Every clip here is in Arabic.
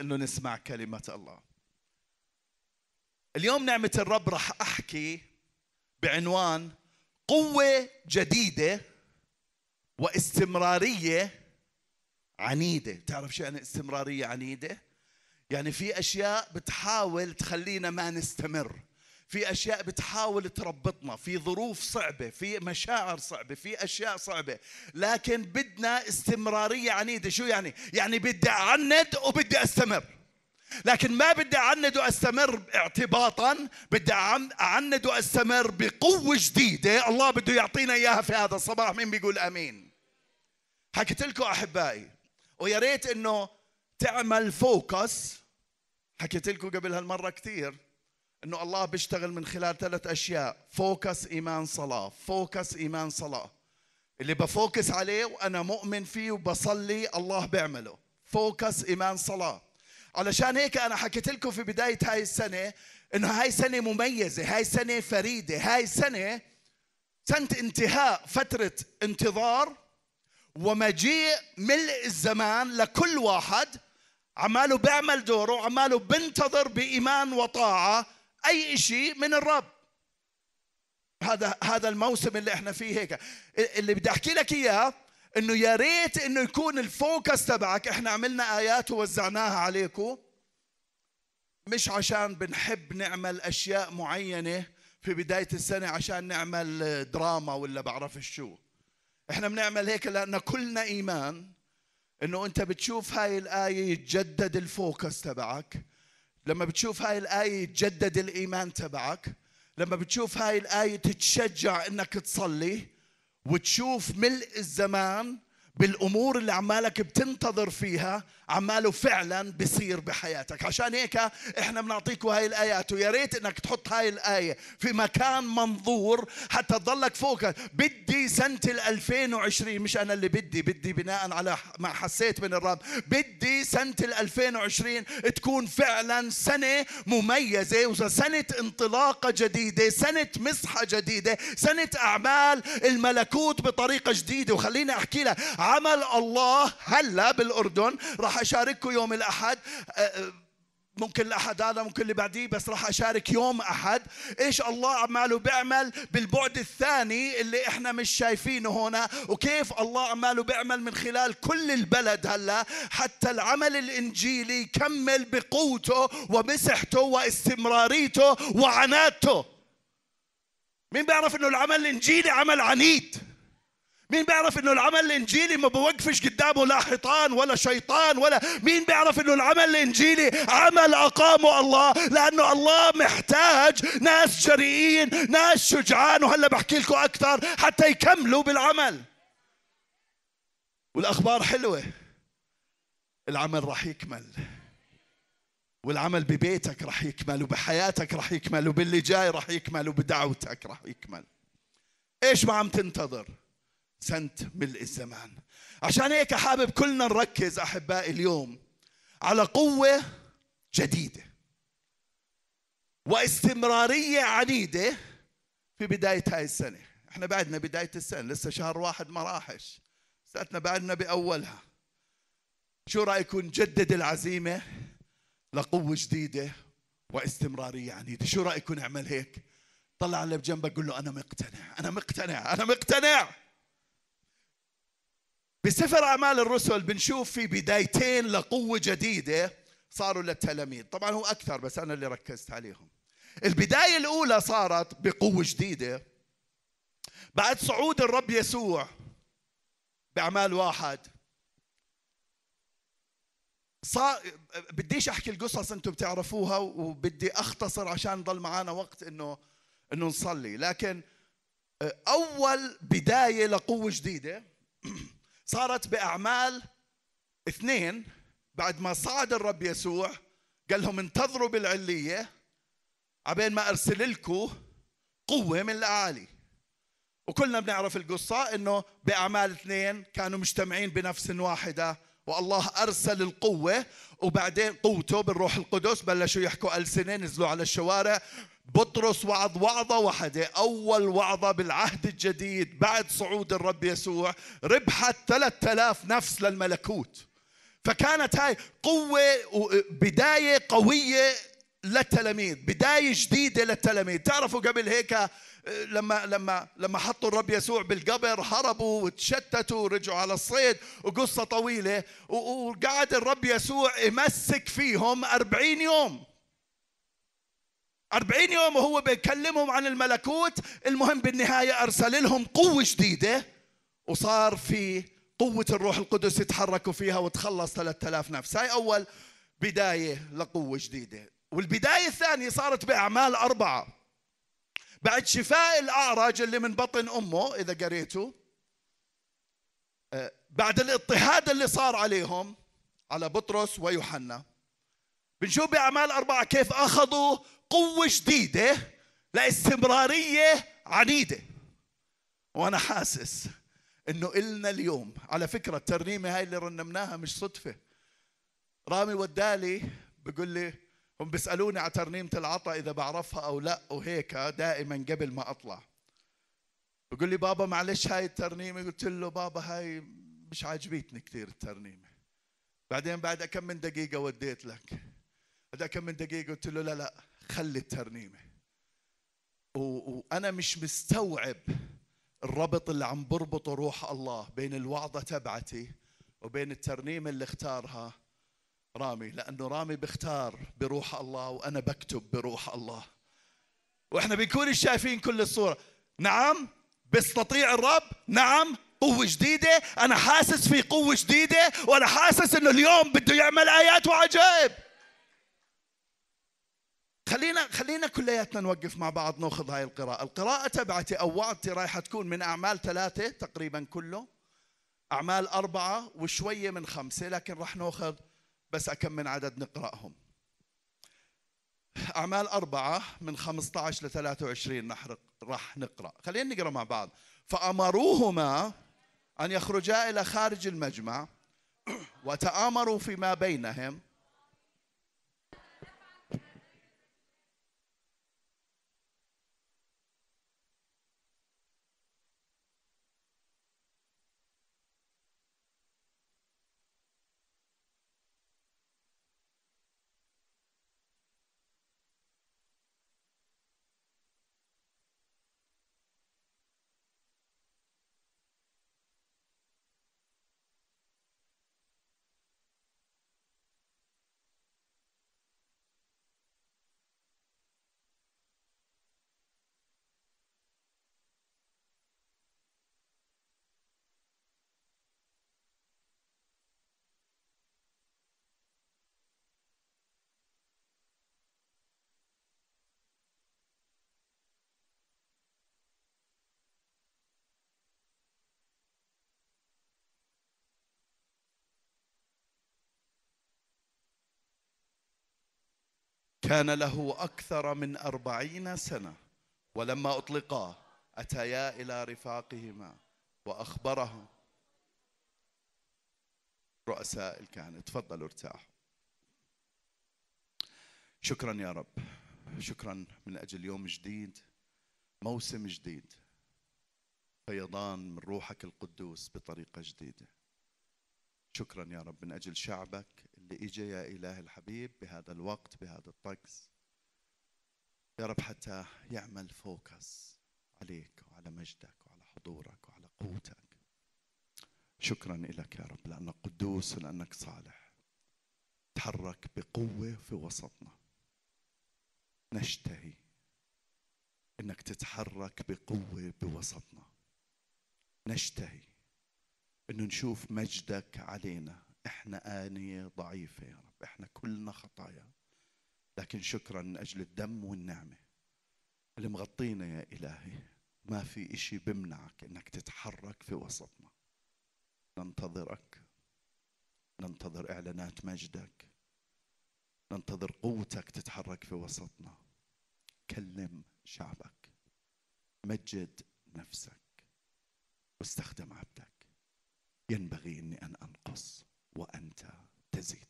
إنه نسمع كلمة الله. اليوم نعمة الرب راح أحكي بعنوان قوة جديدة واستمرارية عنيدة. تعرف شو يعني استمرارية عنيدة؟ يعني في أشياء بتحاول تخلينا ما نستمر. في أشياء بتحاول تربطنا في ظروف صعبة في مشاعر صعبة في أشياء صعبة. لكن بدنا استمرارية عنيدة. شو يعني؟ يعني بدي أعند وبدي أستمر. لكن ما بدي أعند وأستمر اعتباطا بدي أعند وأستمر بقوة جديدة. الله بده يعطينا إياها في هذا الصباح. مين بيقول أمين؟ حكيت لكم أحبائي ويا ريت إنه تعمل focus. حكيت لكم قبل هالمرة كثير إنه الله بيشتغل من خلال ثلاث أشياء. focus إيمان صلاة. focus إيمان صلاة. اللي ب focus عليه وأنا مؤمن فيه وبصلي الله بيعمله. فوكس إيمان صلاة. علشان هيك أنا حكيت لكم في بداية هاي السنة إنه هاي سنة مميزة هاي سنة فريدة هاي سنة سنة انتهاء فترة انتظار ومجيء ملء الزمان لكل واحد. عماله بيعمل دوره وعماله بنتظر بإيمان وطاعة. أي شيء من الرب. هذا هذا الموسم اللي إحنا فيه هيك. اللي بدي أحكي لك إياه إنه يا ريت إنه يكون ال focus تبعك إحنا عملنا آيات ووزعناها عليكم مش عشان بنحب نعمل أشياء معينة في بداية السنة عشان نعمل دراما ولا بعرف شو. إحنا بنعمل هيك لأن كلنا إيمان إنه أنت بتشوف هاي الآية يتجدد ال focus تبعك. لما بتشوف هاي الآية يتجدد الإيمان تبعك لما بتشوف هاي الآية تتشجع إنك تصلي وتشوف ملء الزمان بالأمور اللي عمالك بتنتظر فيها عماله فعلا بصير بحياتك. عشان هيك إحنا بنعطيكم هاي الآيات ويا ريت إنك تحط هاي الآية في مكان منظور حتى تضلك فوق. بدي سنة ال 2020 مش أنا اللي بدي بدي بناء على ما حسيت من الرب. بدي سنة ال 2020 تكون فعلا سنة مميزة وسنه انطلاقة جديدة سنة مسحة جديدة سنة أعمال الملكوت بطريقة جديدة. وخليني أحكي لك عمل الله هلا بالأردن. راح أشارككم يوم الأحد. أه، أه، ممكن الأحد هذا ممكن اللي بعديه بس راح أشارك يوم أحد. إيش الله عماله بيعمل بالبعد الثاني اللي إحنا مش شايفينه هنا. وكيف الله عماله بيعمل من خلال كل البلد هلا. حتى العمل الإنجيلي يكمل بقوته ومسحته واستمراريته وعنادته مين بيعرف إنه العمل الإنجيلي عمل عنيد؟ مين بيعرف إنه العمل الإنجيلي ما بوقفش قدامه لا حيطان ولا شيطان ولا مين بيعرف إنه العمل الإنجيلي عمل أقامه الله؟ لأنه الله محتاج ناس جريئين ناس شجعان وهلا بحكي لكم أكثر حتى يكملوا بالعمل. والأخبار حلوة. العمل راح يكمل. والعمل ببيتك راح يكمل وبحياتك راح يكمل وباللي جاي راح يكمل وبدعوتك راح يكمل. إيش ما عم تنتظر؟ سنت ملء الزمان. عشان هيك حابب كلنا نركز أحبائي اليوم على قوة جديدة واستمرارية عنيدة في بداية هاي السنة. إحنا بعدنا بداية السنة لسه شهر واحد ما راحش. سنتنا بعدنا بأولها. شو رايكم نجدد العزيمة لقوة جديدة واستمرارية عنيدة؟ شو رايكم نعمل هيك؟ طلع اللي بجنبك قول له أنا مقتنع أنا مقتنع أنا مقتنع. بسفر أعمال الرسل بنشوف في بدايتين لقوة جديدة صاروا للتلاميذ. طبعا هو أكثر بس أنا اللي ركزت عليهم. البداية الأولى صارت بقوة جديدة. بعد صعود الرب يسوع بأعمال واحد صار بديش أحكي القصص أنتم بتعرفوها وبدي أختصر عشان ضل معنا وقت إنه إنه نصلي. لكن أول بداية لقوة جديدة صارت بأعمال اثنين بعد ما صعد الرب يسوع قال لهم انتظروا بالعلية عبين ما أرسل لكم قوة من الأعالي وكلنا بنعرف القصة إنه بأعمال اثنين كانوا مجتمعين بنفس واحدة. والله أرسل القوة وبعدين قوته بالروح القدس بلشوا يحكوا ألسنة نزلوا على الشوارع. بطرس وعظ وعظة واحدة أول وعظة بالعهد الجديد بعد صعود الرب يسوع ربحت 3000 نفس للملكوت. فكانت هاي قوة بداية قوية للتلاميذ بداية جديدة للتلاميذ. تعرفوا قبل هيك لما لما لما حطوا الرب يسوع بالقبر هربوا وتشتتوا ورجعوا على الصيد وقصة طويلة وقعد الرب يسوع يمسك فيهم أربعين يوم. أربعين يوم وهو بيكلمهم عن الملكوت المهم بالنهاية أرسل لهم قوة جديدة وصار في قوة الروح القدس يتحركوا فيها وتخلص 3000 نفس. هاي أول بداية لقوة جديدة. والبداية الثانية صارت بأعمال أربعة. بعد شفاء الأعرج اللي من بطن أمه إذا قريته آه، بعد الاضطهاد اللي صار عليهم على بطرس ويوحنا. بنشوف بأعمال أربعة كيف أخذوا قوة جديدة لاستمرارية عنيدة. وأنا حاسس إنه إلنا اليوم على فكرة الترنيمة هاي اللي رنمناها مش صدفة. رامي ودالي بيقول لي هم بيسألوني على ترنيمة العطا إذا بعرفها أو لا وهيك دائما قبل ما أطلع. بقول لي بابا معلش هاي الترنيمة قلت له بابا هاي مش عاجبتني كثير الترنيمة. بعدين بعد كم من دقيقة وديت لك. بعد كم من دقيقة قلت له لا لا خلي الترنيمة. وأنا مش مستوعب الربط اللي عم بربطه روح الله بين الوعظة تبعتي وبين الترنيمة اللي اختارها رامي لأنه رامي بيختار بروح الله وأنا بكتب بروح الله. وإحنا بنكون شايفين كل الصورة. نعم بيستطيع الرب. نعم قوة جديدة. أنا حاسس في قوة جديدة وأنا حاسس إنه اليوم بده يعمل آيات وعجائب. خلينا خلينا كلياتنا نوقف مع بعض نأخذ هاي القراءة، القراءة تبعتي أو وعظتي رايحة تكون من أعمال ثلاثة تقريبا كله. أعمال أربعة وشوية من خمسة لكن راح نأخذ بس أكم من عدد نقرأهم. أعمال أربعة من 15 ل 23 راح نقرأ. خلينا نقرأ مع بعض. فأمروهما أن يخرجا إلى خارج المجمع وتآمروا فيما بينهم كان له أكثر من أربعين سنة ولما أطلقا أتيا إلى رفاقهما وأخبرهم رؤساء الكهنة تفضلوا ارتاحوا شكرا يا رب. شكرا من أجل يوم جديد موسم جديد فيضان من روحك القدوس بطريقة جديدة. شكرا يا رب من أجل شعبك اللي إجا يا إله الحبيب بهذا الوقت بهذا الطقس. يا رب حتى يعمل فوكس عليك وعلى مجدك وعلى حضورك وعلى قوتك. شكرا لك يا رب لأنك قدوس ولأنك صالح. تحرك بقوة في وسطنا. نشتهي إنك تتحرك بقوة بوسطنا. نشتهي إنه نشوف مجدك علينا. إحنا آنية ضعيفة يا رب إحنا كلنا خطايا. لكن شكرا من أجل الدم والنعمة. اللي مغطينا يا إلهي ما في إشي بمنعك إنك تتحرك في وسطنا. ننتظرك. ننتظر إعلانات مجدك. ننتظر قوتك تتحرك في وسطنا. كلم شعبك. مجد نفسك. واستخدم عبدك. ينبغي إني أن أنقص. وأنت تزيد.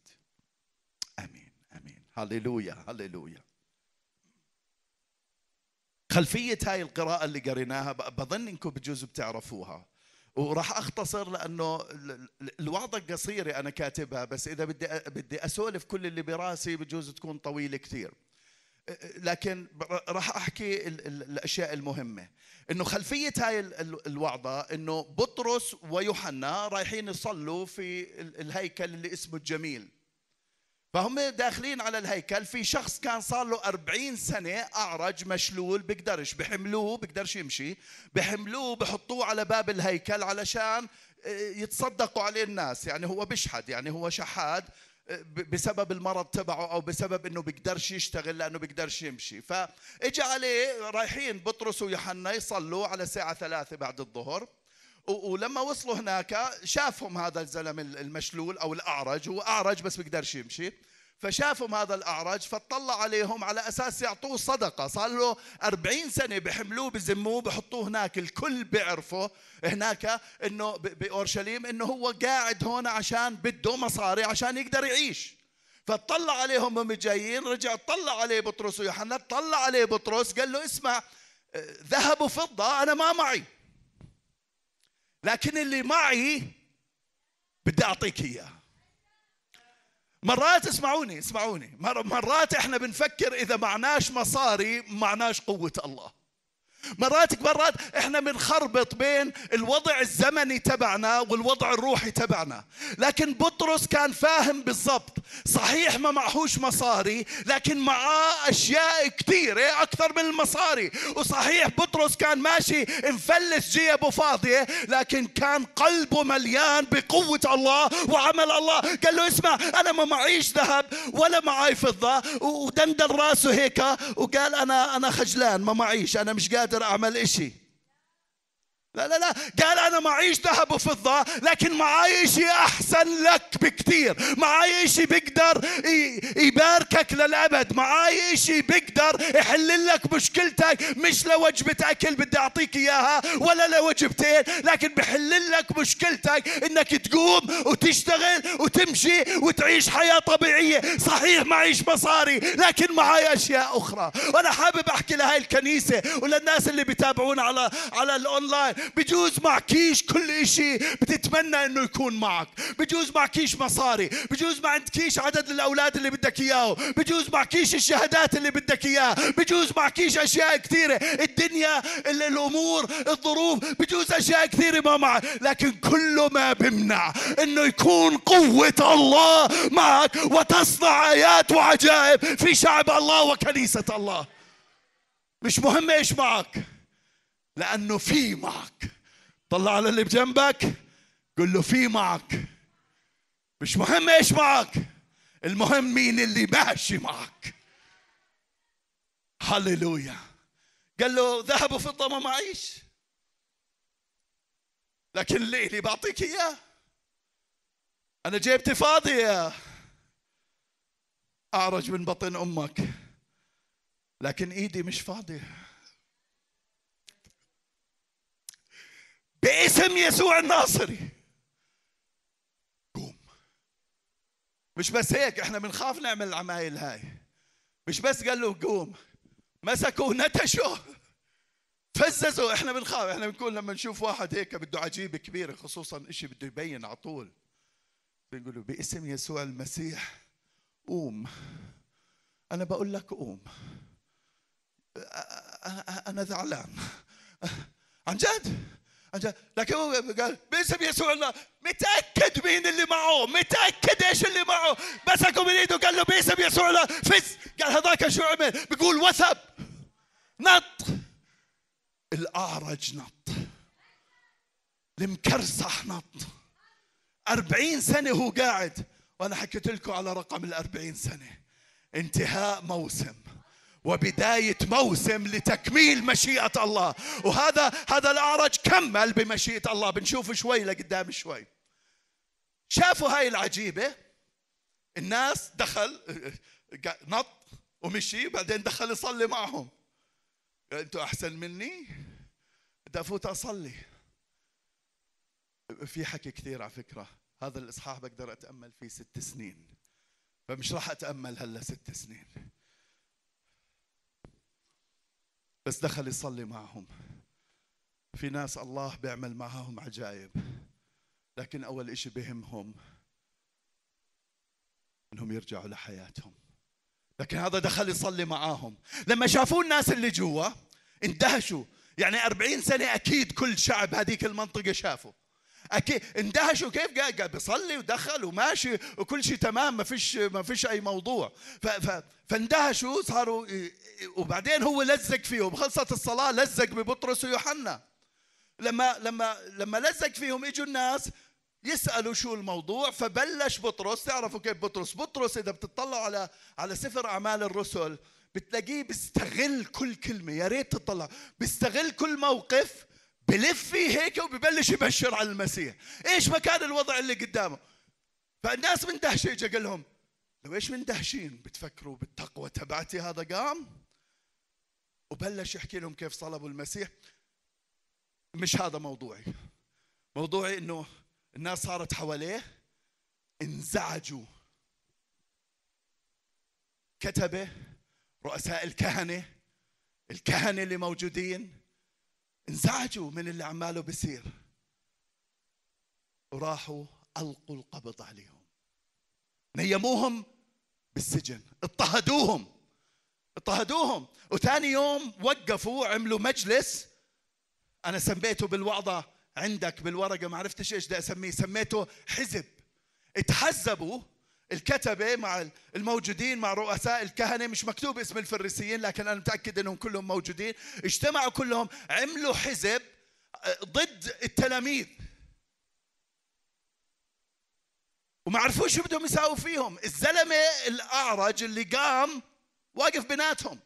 أمين أمين. هللويا هللويا. خلفية هاي القراءة اللي قريناها بظن إنكم بجوز بتعرفوها. وراح أختصر لأنه ال- ال- الوعظه قصيره أنا كاتبها بس إذا بدي بدي أسولف كل اللي براسي بجوز تكون طويله كثير. لكن راح أحكي ال- ال- الأشياء المهمة. إنه خلفية هاي ال- ال- الوعظة إنه بطرس ويوحنا رايحين يصلوا في ال- الهيكل اللي اسمه الجميل. فهم داخلين على الهيكل في شخص كان صار له 40 سنة أعرج مشلول بيقدرش بحملوه بيقدرش يمشي بحملوه بحطوه على باب الهيكل علشان آه، يتصدقوا عليه الناس. يعني هو بشحد يعني هو شحاد بسبب المرض تبعه أو بسبب إنه بيقدرش يشتغل لأنه بيقدرش يمشي. فاجى عليه رايحين بطرس ويوحنا يصلوا على الساعة ثلاثة بعد الظهر. ولما وصلوا هناك شافهم هذا الزلم المشلول أو الأعرج. هو أعرج بس بيقدرش يمشي. فشافهم هذا الأعرج فاطلع عليهم على أساس يعطوه صدقة. صار له 40 سنة بحملوه بزموه بحطوه هناك الكل بيعرفه هناك إنه ب- بأورشليم إنه هو قاعد هون عشان بده مصاري عشان يقدر يعيش. فاطلع عليهم هم جايين رجع طلع عليه بطرس ويوحنا طلع عليه بطرس قال له اسمع ذهب وفضه أنا ما معي. لكن اللي معي بدي أعطيك إياه. مرات اسمعوني اسمعوني. مر- مرات إحنا بنفكر إذا معناش مصاري معناش قوة الله. مرات مرات إحنا بنخربط بين الوضع الزمني تبعنا والوضع الروحي تبعنا. لكن بطرس كان فاهم بالضبط. صحيح ما معهوش مصاري لكن معاه أشياء كثيرة أكثر من المصاري. وصحيح بطرس كان ماشي مفلس جيبه فاضية لكن كان قلبه مليان بقوة الله وعمل الله. قال له اسمع أنا ما معيش ذهب ولا معي فضة ودندن راسه هيك. وقال أنا أنا خجلان ما معيش أنا مش قادر. أعمل إشي. لا لا لا. قال أنا معيش ذهب وفضة لكن معاي شيء أحسن لك بكثير معاي شيء بيقدر يباركك للأبد. معاي شيء بيقدر يحل لك مشكلتك. مش لوجبة أكل بدي أعطيك إياها ولا لوجبتين لكن بحل لك مشكلتك إنك تقوم وتشتغل وتمشي وتعيش حياة طبيعية. صحيح معيش مصاري لكن معاي أشياء أخرى. وأنا حابب أحكي لهاي الكنيسة وللناس اللي بيتابعونا على على الأونلاين. بجوز معكيش كل إشي بتتمنى إنه يكون معك. بجوز معكيش مصاري. بجوز ما عندكيش عدد الأولاد اللي بدك إياه. بجوز معكيش الشهادات اللي بدك اياها بجوز معكيش أشياء كثيرة. الدنيا ال- الأمور الظروف بجوز أشياء كثيرة ما معك لكن كله ما بمنع إنه يكون قوة الله معك وتصنع آيات وعجائب في شعب الله وكنيسة الله. مش مهم إيش معك. لأنه في معك. طلع على اللي بجنبك قل له في معك. مش مهم إيش معك المهم مين اللي ماشي معك. هللويا. قال له ذهب وفضة ما معيش. لكن الليلي بعطيك إياه. أنا جيبتي فاضيه أعرج من بطن أمك. لكن إيدي مش فاضية. باسم يسوع الناصري. قوم. مش بس هيك إحنا بنخاف نعمل العمايل هاي. مش بس قال له قوم مسكوا نتشوا فززوا إحنا بنخاف. إحنا بنكون لما نشوف واحد هيك بده عجيبه كبيره خصوصا إشي بده يبين على طول. بنقول له باسم يسوع المسيح. قوم. أنا بقول لك قوم. أنا زعلان. عن جد؟ لكن هو قال باسم يسوع الله متأكد مين اللي معه؟ متأكد إيش اللي معه؟ مسكه من إيده قال له باسم يسوع الله فز قال هذاك شو عمل؟ بيقول وثب. نط. الأعرج نط. المكرسح نط. أربعين سنة هو قاعد. وأنا حكيت لكم على رقم الأربعين سنة. انتهاء موسم. وبداية موسم لتكميل مشيئة الله. وهذا هذا الأعرج كمل بمشيئة الله. بنشوف شوي لقدام شوي. شافوا هاي العجيبة؟ الناس دخل نط ومشي بعدين دخل يصلي معهم. أنتوا أحسن مني؟ بدي أفوت أصلي. في حكي كثير على فكرة. هذا الإصحاح بقدر أتأمل فيه ست سنين. فمش راح أتأمل هلا ست سنين. بس دخل يصلي معهم. في ناس الله بيعمل معاهم عجائب لكن أول إشي بهمهم أنهم يرجعوا لحياتهم. لكن هذا دخل يصلي معاهم. لما شافوا الناس اللي جوا اندهشوا. يعني أربعين سنة أكيد كل شعب هذيك المنطقة شافوا أكيد اندهشوا كيف قاعد؟ قاعد بيصلي ودخل وماشي وكل شيء تمام ما فيش ما فيش أي موضوع. ف ف فاندهشوا صاروا وبعدين هو لزق فيهم. خلصت الصلاة لزق ببطرس ويوحنا. لما لما لما لزق فيهم إجوا الناس يسألوا شو الموضوع فبلش بطرس. تعرفوا كيف بطرس؟ بطرس إذا بتطلعوا على على سفر أعمال الرسل بتلاقيه بيستغل كل كلمة. يا ريت تطلع. بيستغل كل موقف بلف فيه هيك وببلش يبشر على المسيح. إيش ما كان الوضع اللي قدامه. فالناس مندهشه اجى قال لهم لو إيش مندهشين بتفكروا بالتقوى تبعتي هذا قام؟ وبلش يحكي لهم كيف صلبوا المسيح. مش هذا موضوعي. موضوعي إنه الناس صارت حواليه انزعجوا. كتبه رؤساء الكهنة الكهنة اللي موجودين. انزعجوا من اللي عماله بيصير. وراحوا ألقوا القبض عليهم. نيموهم بالسجن. اضطهدوهم. اضطهدوهم. وثاني يوم وقفوا عملوا مجلس. أنا سميته بالوعظة عندك بالورقة ما عرفتش إيش بدي أسميه. سميته حزب. اتحزبوا الكتبة مع الموجودين مع رؤساء الكهنة مش مكتوب اسم الفريسيين لكن أنا متأكد أنهم كلهم موجودين. اجتمعوا كلهم عملوا حزب آه، ضد التلاميذ. وما عرفوش شو بدهم يساووا فيهم. الزلمة الأعرج اللي قام واقف بيناتهم.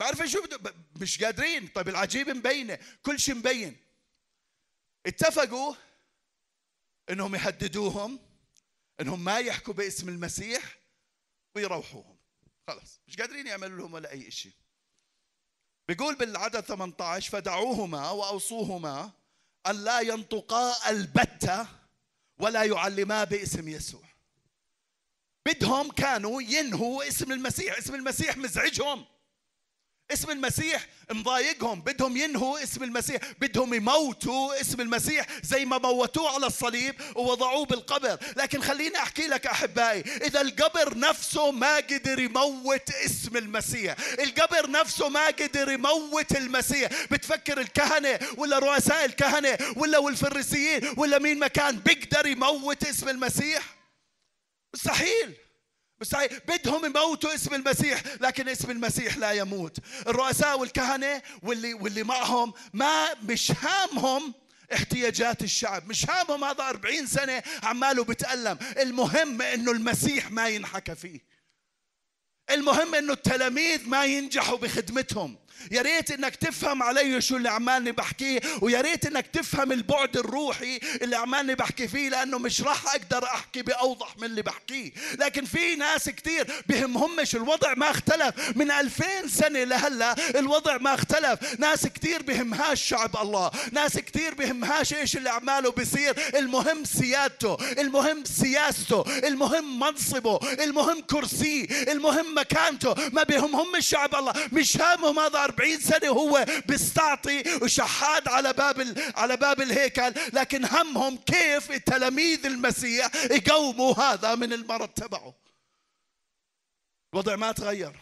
عرفوا شو بدهم مش قادرين. طيب العجيب مبينة كل شيء مبين. اتفقوا إنهم يهددوهم انهم ما يحكوا باسم المسيح ويروحوهم. خلاص مش قادرين يعملوا لهم ولا أي شيء بيقول بالعدد 18 فدعوهما وأوصوهما أن لا ينطقا البتة ولا يعلما باسم يسوع. بدهم كانوا ينهوا اسم المسيح اسم المسيح مزعجهم. اسم المسيح مضايقهم بدهم ينهوا اسم المسيح بدهم يموتوا اسم المسيح زي ما موتوه على الصليب ووضعوه بالقبر. لكن خليني أحكي لك أحبائي إذا القبر نفسه ما قدر يموت اسم المسيح القبر نفسه ما قدر يموت المسيح. بتفكر الكهنة ولا رؤساء الكهنة ولا والفريسيين ولا مين ما كان بيقدر يموت اسم المسيح؟ مستحيل. مستحيل بدهم يموتوا اسم المسيح لكن اسم المسيح لا يموت. الرؤساء والكهنة واللي واللي معهم ما مش هامهم احتياجات الشعب. مش هامهم هذا أربعين سنة عماله بتألم. المهم إنه المسيح ما ينحكى فيه. المهم إنه التلاميذ ما ينجحوا بخدمتهم. يا ريت إنك تفهم علي شو اللي عمالني بحكيه ويا ريت إنك تفهم البعد الروحي اللي عمالني بحكي فيه لأنه مش راح أقدر أحكي بأوضح من اللي بحكيه. لكن في ناس كثير بهمهمش الوضع ما اختلف. من ألفين سنة لهلأ الوضع ما اختلف. ناس كثير بهمهاش شعب الله. ناس كثير بهمهاش إيش اللي عماله بيصير. المهم سيادته المهم سياسته المهم منصبه المهم كرسيه المهم مكانته. ما بهمهم الشعب الله. مش هامهم هذا 40 سنة هو بيستعطي وشحاد على باب على باب الهيكل لكن همهم كيف تلاميذ المسيح يقوموا هذا من المرض تبعه. الوضع ما تغير.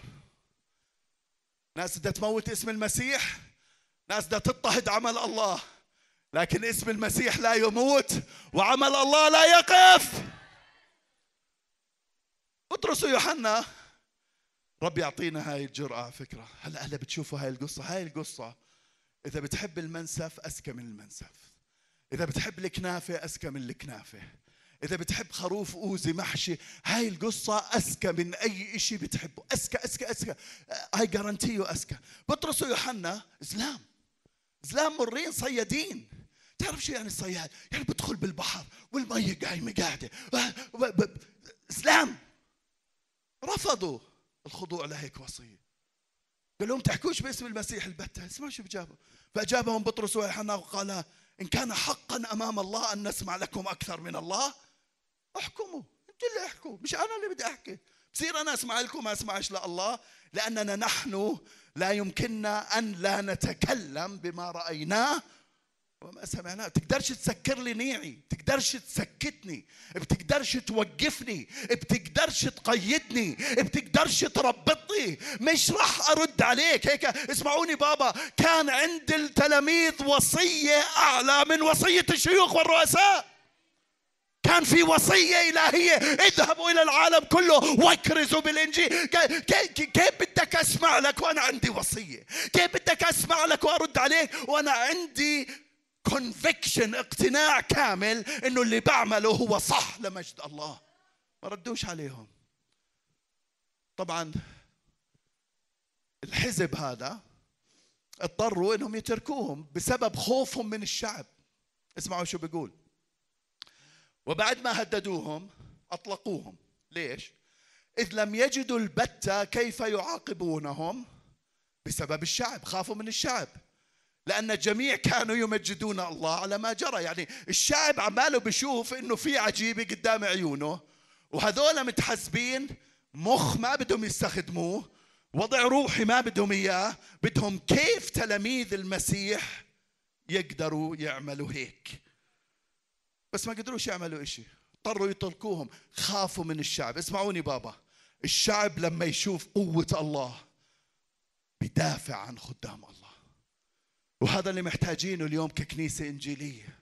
ناس بدها تموت اسم المسيح ناس بدها تضطهد عمل الله لكن اسم المسيح لا يموت وعمل الله لا يقف. بطرس ويوحنا رب يعطينا هاي الجرأة على فكرة. هلا هلا بتشوفوا هاي القصة. هاي القصة إذا بتحب المنسف أذكى من المنسف. إذا بتحب الكنافة أذكى من الكنافة. إذا بتحب خروف أوزي محشي هاي القصة أذكى من أي شيء بتحبه. أذكى أذكى أذكى هاي جارانتيو أذكى بطرس ويوحنا إسلام إسلام مرين صيادين. تعرف شو يعني الصياد يعني بدخل بالبحر والمية قايمة قاعدة. إسلام رفضوا. الخضوع لهيك وصية. قال لهم تحكوش باسم المسيح البتة اسمعوا شو بجابوا فأجابهم بطرس ويوحنا وقال إن كان حقا أمام الله أن نسمع لكم أكثر من الله احكموا. أنتوا اللي احكوا مش أنا اللي بدي أحكي. بصير أنا أسمع لكم ما أسمعش لله لأننا نحن لا يمكننا أن لا نتكلم بما رأيناه وما سمعناه. بتقدرش تسكر لي نيعي بتقدرش تسكتني بتقدرش توقفني بتقدرش تقيدني بتقدرش تربطني. مش راح أرد عليك. هيك اسمعوني بابا كان عند التلاميذ وصية أعلى من وصية الشيوخ والرؤساء. كان في وصية إلهية. اذهبوا إلى العالم كله واكرزوا بالإنجيل كيف بدك أسمع لك وأنا عندي وصية؟ كيف بدك أسمع لك وأرد عليك؟ وأنا عندي كونفكشن اقتناع كامل إنه اللي بعمله هو صح لمجد الله. ما ردوش عليهم. طبعا الحزب هذا اضطروا إنهم يتركوهم بسبب خوفهم من الشعب. اسمعوا شو بيقول. وبعد ما هددوهم أطلقوهم. ليش؟ إذ لم يجدوا البتة كيف يعاقبونهم؟ بسبب الشعب خافوا من الشعب. لأن الجميع كانوا يمجدون الله على ما جرى. يعني الشعب عماله بشوف إنه في عجيبة قدام عيونه وهذول متحسبين مخ ما بدهم يستخدموه وضع روحي ما بدهم إياه بدهم كيف تلاميذ المسيح يقدروا يعملوا هيك. بس ما قدروش يعملوا إشي. اضطروا يطلقوهم. خافوا من الشعب. اسمعوني بابا. الشعب لما يشوف قوة الله بدافع عن خدام الله. وهذا اللي محتاجينه اليوم ككنيسة إنجيلية.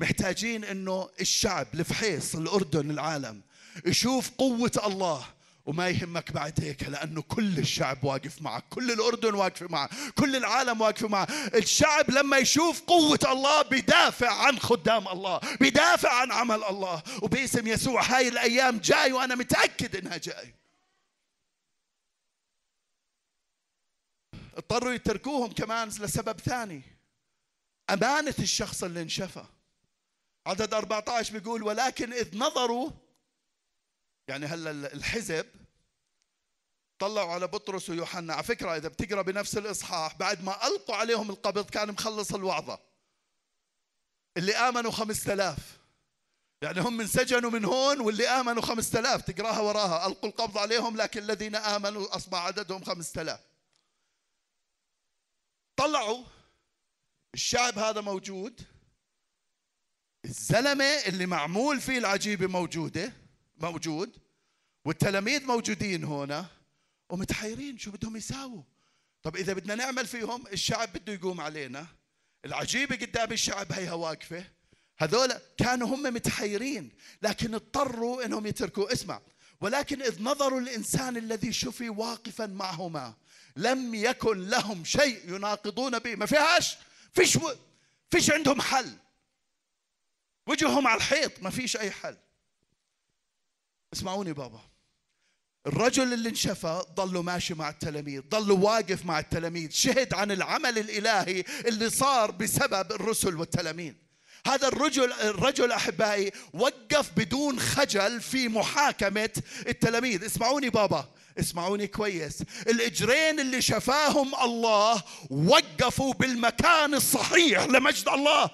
محتاجين إنه الشعب الفحيص الأردن العالم يشوف قوة الله وما يهمك بعد هيك لأنه كل الشعب واقف معك كل الأردن واقف معك كل العالم واقف معك. الشعب لما يشوف قوة الله بدافع عن خدام الله بدافع عن عمل الله. وباسم يسوع هاي الأيام جاي وأنا متأكد إنها جاي. اضطروا يتركوهم كمان لسبب ثاني. أمانة الشخص اللي انشفى. عدد 14 بيقول ولكن إذ نظروا يعني هلا الحزب طلعوا على بطرس ويوحنا. على فكرة إذا بتقرأ بنفس الإصحاح بعد ما ألقوا عليهم القبض كان مخلص الوعظة. اللي آمنوا خمسة آلاف يعني هم انسجنوا من هون واللي آمنوا خمسة آلاف تقراها وراها. ألقوا القبض عليهم لكن الذين آمنوا أصبح عددهم خمسة آلاف طلعوا الشعب هذا موجود الزلمة اللي معمول فيه العجيبة موجودة موجود والتلاميذ موجودين هنا ومتحيرين شو بدهم يساووا. طب إذا بدنا نعمل فيهم الشعب بده يقوم علينا. العجيبة قدام الشعب هيها واقفة. هذول كانوا هم متحيرين لكن اضطروا إنهم يتركوا. اسمع ولكن إذ نظروا الإنسان الذي شفي واقفا معهما لم يكن لهم شيء يناقضون به. ما فيهاش؟ فيش و... فيش عندهم حل. وجههم على الحيط ما فيش أي حل. اسمعوني بابا. الرجل اللي انشفى ظل ماشي مع التلاميذ ظل واقف مع التلاميذ شهد عن العمل الإلهي اللي صار بسبب الرسل والتلاميذ. هذا الرجل الرجل أحبائي وقف بدون خجل في محاكمة التلاميذ. اسمعوني بابا اسمعوني كويس. الإجرين اللي شفاهم الله وقفوا بالمكان الصحيح لمجد الله.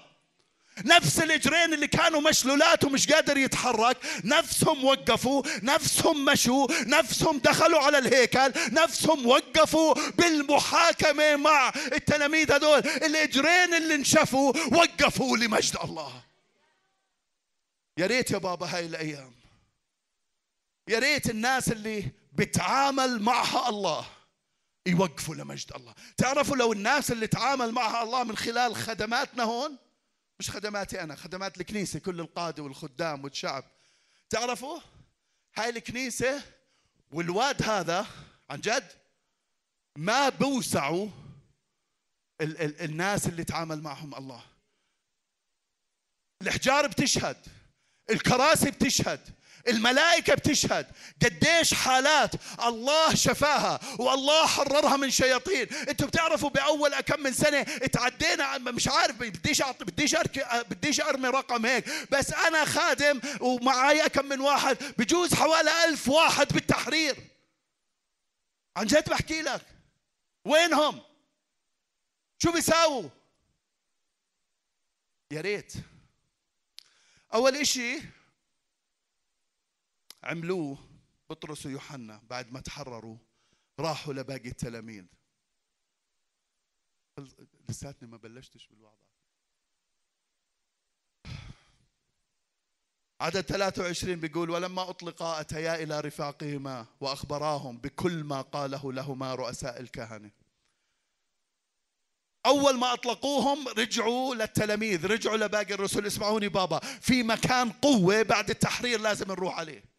نفس الاجرين اللي كانوا مشلولات ومش قادر يتحرك نفسهم وقفوا نفسهم مشوا نفسهم دخلوا على الهيكل نفسهم وقفوا بالمحاكمة مع التلاميذ هذول. الاجرين اللي انشفوا وقفوا لمجد الله. يا ريت يا بابا هاي الأيام. يا ريت الناس اللي بتعامل معها الله يوقفوا لمجد الله. تعرفوا لو الناس اللي تعامل معها الله من خلال خدماتنا هون؟ مش خدماتي أنا خدمات الكنيسة كل القادة والخدام والشعب. تعرفوا؟ هاي الكنيسة والواد هذا عن جد ما بوسعوا ال- ال- الناس اللي تعامل معهم الله. الحجار بتشهد الكراسي بتشهد الملائكة بتشهد قديش حالات الله شفاها والله حررها من شياطين. أنتوا بتعرفوا بأول كم من سنة اتعدينا مش عارف بديش أعطي بديش أركي بديش أرمي رقم هيك. بس أنا خادم ومعي كم من واحد بجوز حوالي ألف واحد بالتحرير. عن جد بحكي لك. وينهم؟ شو بيساووا؟ يا ريت. أول إشي عملوه بطرس ويوحنا بعد ما تحرروا راحوا لباقي التلاميذ. لساتني ما بلشتش بالوعظة عدد 23 بيقول ولما أطلقا أتيا إلى رفاقهما وأخبراهم بكل ما قاله لهما رؤساء الكهنة. أول ما أطلقوهم رجعوا للتلاميذ رجعوا لباقي الرسل. اسمعوني بابا في مكان قوة بعد التحرير لازم نروح عليه.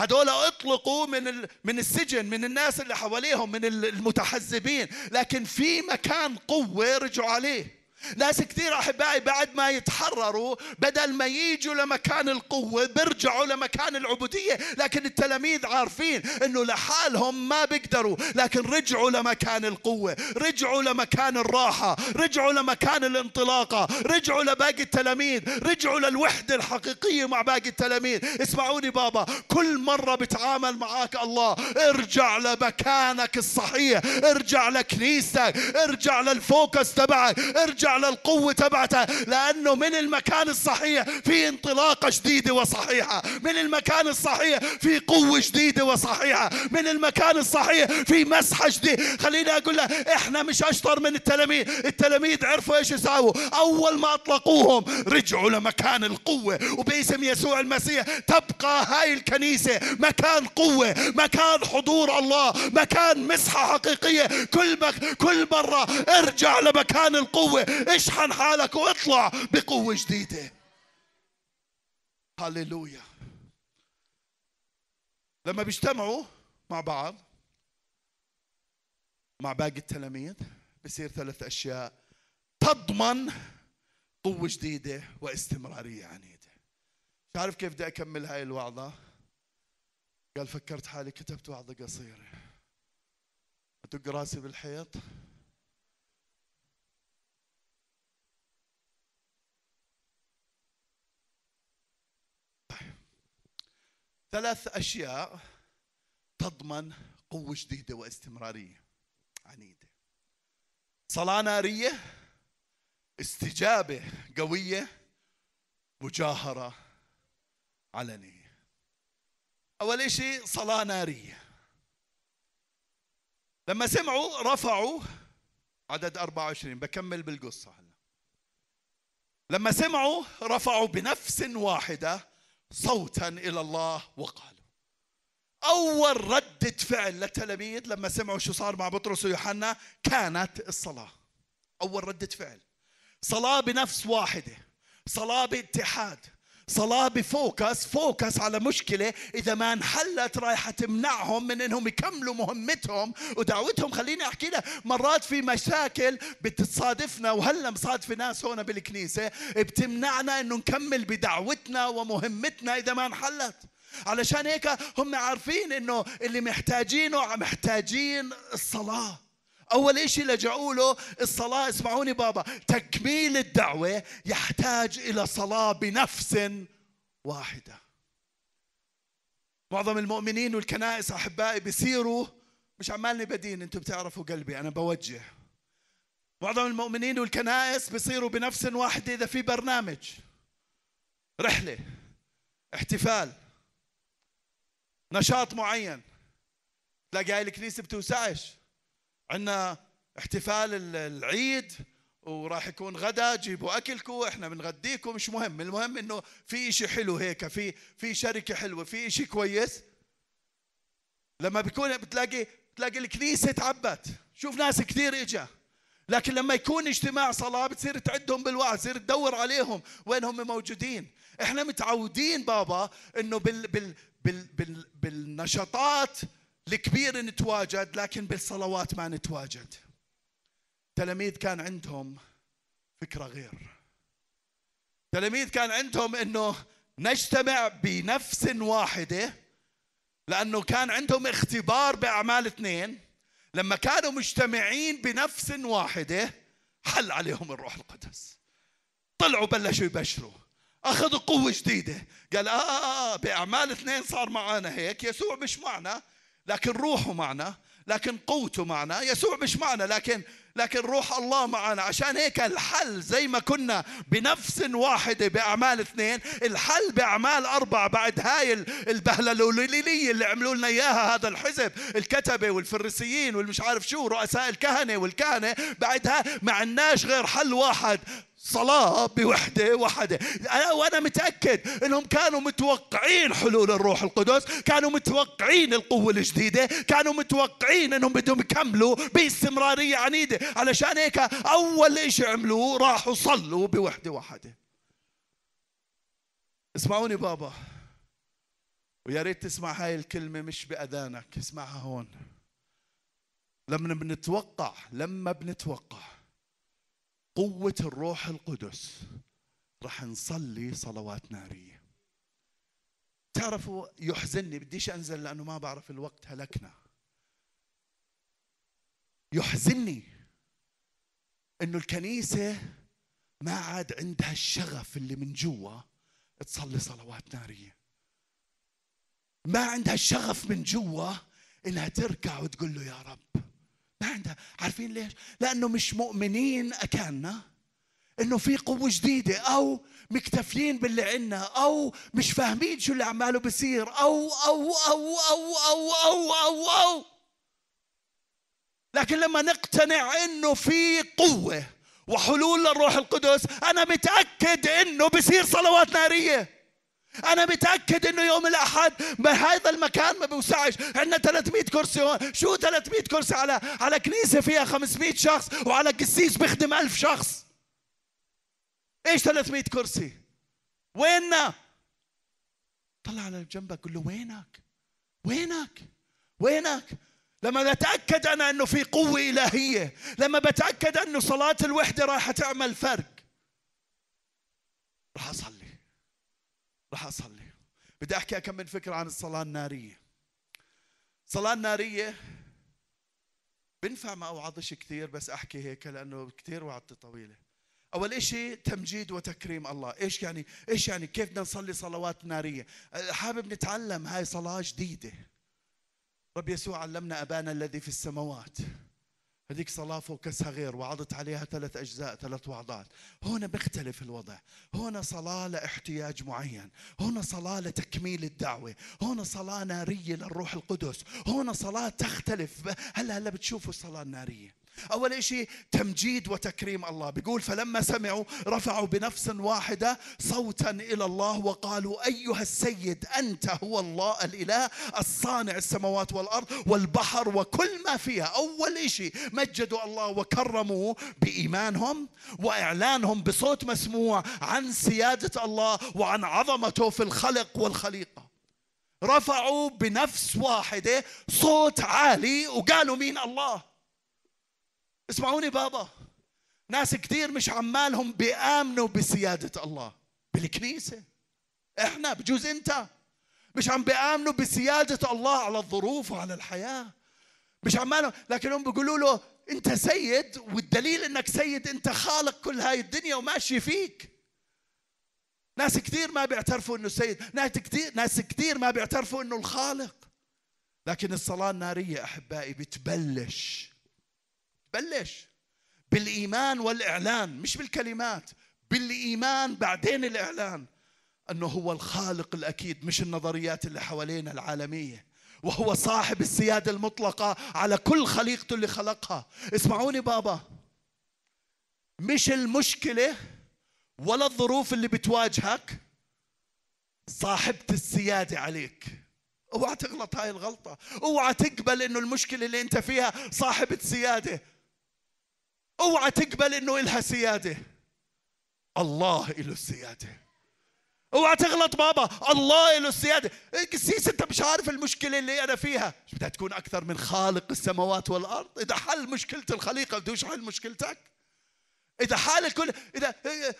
هذول اطلقوا من من السجن من الناس اللي حواليهم من المتحزبين. لكن في مكان قوة رجعوا عليه. ناس كثير أحبائي بعد ما يتحرروا بدل ما يجوا لمكان القوة بيرجعوا لمكان العبودية. لكن التلاميذ عارفين إنه لحالهم ما بيقدروا. لكن رجعوا لمكان القوة رجعوا لمكان الراحة رجعوا لمكان الانطلاقة رجعوا لباقي التلاميذ رجعوا للوحدة الحقيقية مع باقي التلاميذ. اسمعوني بابا كل مرة بتعامل معاك الله ارجع لمكانك الصحيح ارجع لكنيستك ارجع للفوكس تبعك ارجع على القوة تبعته لأنه من المكان الصحيح في انطلاقة جديدة وصحيحة. من المكان الصحيح في قوة جديدة وصحيحة. من المكان الصحيح في مسحة جديدة خليني أقول لك إحنا مش أشطر من التلاميذ. التلاميذ عرفوا إيش يساووا. أول ما أطلقوهم رجعوا لمكان القوة. وباسم يسوع المسيح تبقى هاي الكنيسة مكان قوة مكان حضور الله مكان مسحة حقيقية. كل مك... كل مرة ارجع لمكان القوة. اشحن حالك واطلع بقوة جديدة. هللويا. لما بيجتمعوا مع بعض مع باقي التلاميذ بصير ثلاث أشياء. تضمن قوة جديدة واستمرارية عنيدة. مش عارف كيف بدي أكمل هاي الوعظة؟ قال فكرت حالي كتبت وعظة قصيرة. أدق راسي بالحيط. ثلاث أشياء تضمن قوة جديدة واستمرارية عنيدة. صلاة نارية استجابة قوية مجاهرة علنية أول شيء صلاة نارية. لما سمعوا رفعوا عدد 24 بكمل بالقصة هلا. لما سمعوا رفعوا بنفس واحدة صوتا إلى الله وقالوا. أول رده فعل للتلاميذ لما سمعوا شو صار مع بطرس ويوحنا كانت الصلاة. أول رده فعل. صلاة بنفس واحدة. صلاة باتحاد. صلاة بفوكس فوكس على مشكلة. إذا ما انحلت رايحة تمنعهم من إنهم يكملوا مهمتهم. ودعوتهم خليني أحكي لك مرات في مشاكل بتصادفنا وهلا مصادف ناس هون بالكنيسة بتمنعنا إنه نكمل بدعوتنا ومهمتنا إذا ما انحلت. علشان هيك هم عارفين إنه اللي محتاجينه محتاجين الصلاة. أول إشي لجأوا له الصلاة اسمعوني بابا تكميل الدعوة يحتاج إلى صلاة بنفس واحدة. معظم المؤمنين والكنائس أحبائي بيصيروا مش عمالني بدين أنتم بتعرفوا قلبي أنا بوجه. معظم المؤمنين والكنائس بيصيروا بنفس واحدة إذا في برنامج. رحلة احتفال نشاط معين. تلاقي هاي الكنيسة بتوسعش. عندنا احتفال العيد وراح يكون غدا جيبوا اكلكم إحنا بنغديكم مش مهم. المهم إنه في شيء حلو هيك في في شركة حلوة في شيء كويس. لما بيكون بتلاقي بتلاقي الكنيسة تعبت. شوف ناس كثير إجا. لكن لما يكون اجتماع صلاة بتصير تعدهم بالوعظ تصير تدور عليهم وين هم موجودين. إحنا متعودين بابا إنه بال بال بال بال بالنشاطات الكبير نتواجد لكن بالصلوات ما نتواجد. تلاميذ كان عندهم فكرة غير. تلاميذ كان عندهم إنه نجتمع بنفس واحدة لأنه كان عندهم اختبار بأعمال اثنين. لما كانوا مجتمعين بنفس واحدة حل عليهم الروح القدس. طلعوا بلشوا يبشروا. أخذوا قوة جديدة. قال آه, آه, آه, بأعمال اثنين صار معنا هيك يسوع مش معنا. لكن روحه معنا لكن قوته معنا يسوع مش معنا لكن لكن روح الله معنا. عشان هيك الحل زي ما كنا بنفس واحدة بأعمال اثنين الحل بأعمال أربعة بعد هاي البهللوليلية اللي عملوا لنا إياها هذا الحزب الكتبة والفريسيين والمش عارف شو رؤساء الكهنة والكهنة بعدها ما عندناش غير حل واحد صلاة بوحدة واحدة وأنا متأكد أنهم كانوا متوقعين حلول الروح القدس كانوا متوقعين القوة الجديدة كانوا متوقعين أنهم بدهم يكملوا باستمرارية عنيدة. علشان هيك أول إشي عملوه راحوا صلوا بوحدة واحدة اسمعوني بابا. ويا ريت تسمع هاي الكلمة مش بأذانك اسمعها هون. لما بنتوقع لما بنتوقع قوة الروح القدس رح نصلي صلوات نارية تعرفوا يحزنني بديش أنزل لأنه ما بعرف الوقت هلكنا. يحزنني أنه الكنيسة ما عاد عندها الشغف اللي من جوا تصلي صلوات نارية ما عندها الشغف من جوا إنها تركع وتقول له يا رب. ما عندها عارفين ليش لأنه مش مؤمنين أكاننا إنه في قوة جديدة أو مكتفيين باللي عنا أو مش فاهمين شو اللي عماله بصير أو أو أو أو أو أو أو, أو. لكن لما نقتنع إنه في قوة وحلول للروح القدس أنا متأكد إنه بصير صلوات نارية أنا متأكد إنه يوم الأحد بهذا المكان ما بيوسعش عندنا 300 كرسي هون. شو 300 كرسي؟ على على كنيسة فيها 500 شخص وعلى قسيس بيخدم 1000 شخص. إيش 300 كرسي؟ ويننا؟ طلع على جنبك قول له وينك؟ وينك؟ وينك؟ لما بتأكد أنا إنه في قوة إلهية لما بتأكد إنه صلاة الوحدة راح تعمل فرق. راح أصلي. راح أصلي. بدي أحكي كم من فكرة عن الصلاة النارية. الصلاة النارية بنفع ما أوعظش كثير بس أحكي هيك لأنه كثير وعدتي طويلة. أول إشي تمجيد وتكريم الله. إيش يعني إيش يعني كيف بدنا نصلي صلوات نارية؟ حابب نتعلم هاي صلاة جديدة. رب يسوع علمنا أبانا الذي في السماوات. هذيك صلاة فوكسها غير وعضت عليها ثلاث أجزاء ثلاث وعظات هنا بيختلف الوضع. هنا صلاة لاحتياج معين. هنا صلاة لتكميل الدعوة. هنا صلاة نارية للروح القدس. هنا صلاة تختلف. هلا هلا بتشوفوا الصلاة النارية؟ أول شيء تمجيد وتكريم الله. بيقول فلما سمعوا رفعوا بنفس واحدة صوتا إلى الله وقالوا أيها السيد أنت هو الله الإله الصانع السماوات والأرض والبحر وكل ما فيها. أول شيء مجدوا الله وكرموه بإيمانهم وإعلانهم بصوت مسموع عن سيادة الله وعن عظمته في الخلق والخليقة. رفعوا بنفس واحدة صوت عالي وقالوا مين الله؟ اسمعوني بابا. ناس كثير مش عمالهم بيآمنوا بسيادة الله. بالكنيسة. إحنا بجوز أنت. مش عم بيآمنوا بسيادة الله على الظروف وعلى الحياة. مش عمالهم. لكنهم بيقولوا له أنت سيد والدليل إنك سيد أنت خالق كل هاي الدنيا وماشي فيك. ناس كثير ما بيعترفوا إنه سيد. ناس كثير ناس كثير ما بيعترفوا إنه الخالق. لكن الصلاة النارية أحبائي بتبلش. بلش بالإيمان والإعلان مش بالكلمات بالإيمان بعدين الإعلان. أنه هو الخالق الأكيد مش النظريات اللي حوالينا العالمية. وهو صاحب السيادة المطلقة على كل خليقته اللي خلقها. اسمعوني بابا. مش المشكلة ولا الظروف اللي بتواجهك صاحبة السيادة عليك. اوعى تغلط هاي الغلطة. اوعى تقبل إنه المشكلة اللي أنت فيها صاحبة سيادة. اوعى تقبل انه إلها سيادة. الله له السيادة. اوعى تغلط بابا الله له السيادة. قسيس أنت مش عارف المشكلة اللي أنا فيها. مش بدها تكون أكثر من خالق السماوات والأرض؟ إذا حل مشكلة الخليقة بدوش حل مشكلتك. إذا حال الكل إذا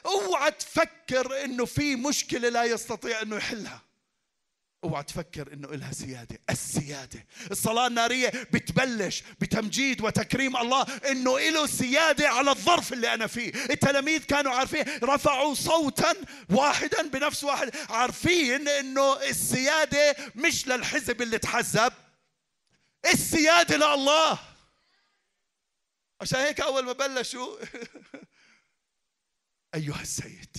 أوعى تفكر إنه في مشكلة لا يستطيع إنه يحلها. اوعى تفكر انه إلها سيادة السيادة. الصلاة النارية بتبلش بتمجيد وتكريم الله إنه له سيادة على الظرف اللي أنا فيه. التلاميذ كانوا عارفين رفعوا صوتا واحدا بنفس واحد. عارفين إنه السيادة مش للحزب اللي تحزب. السيادة لله. عشان هيك أول ما بلشوا أيها السيد.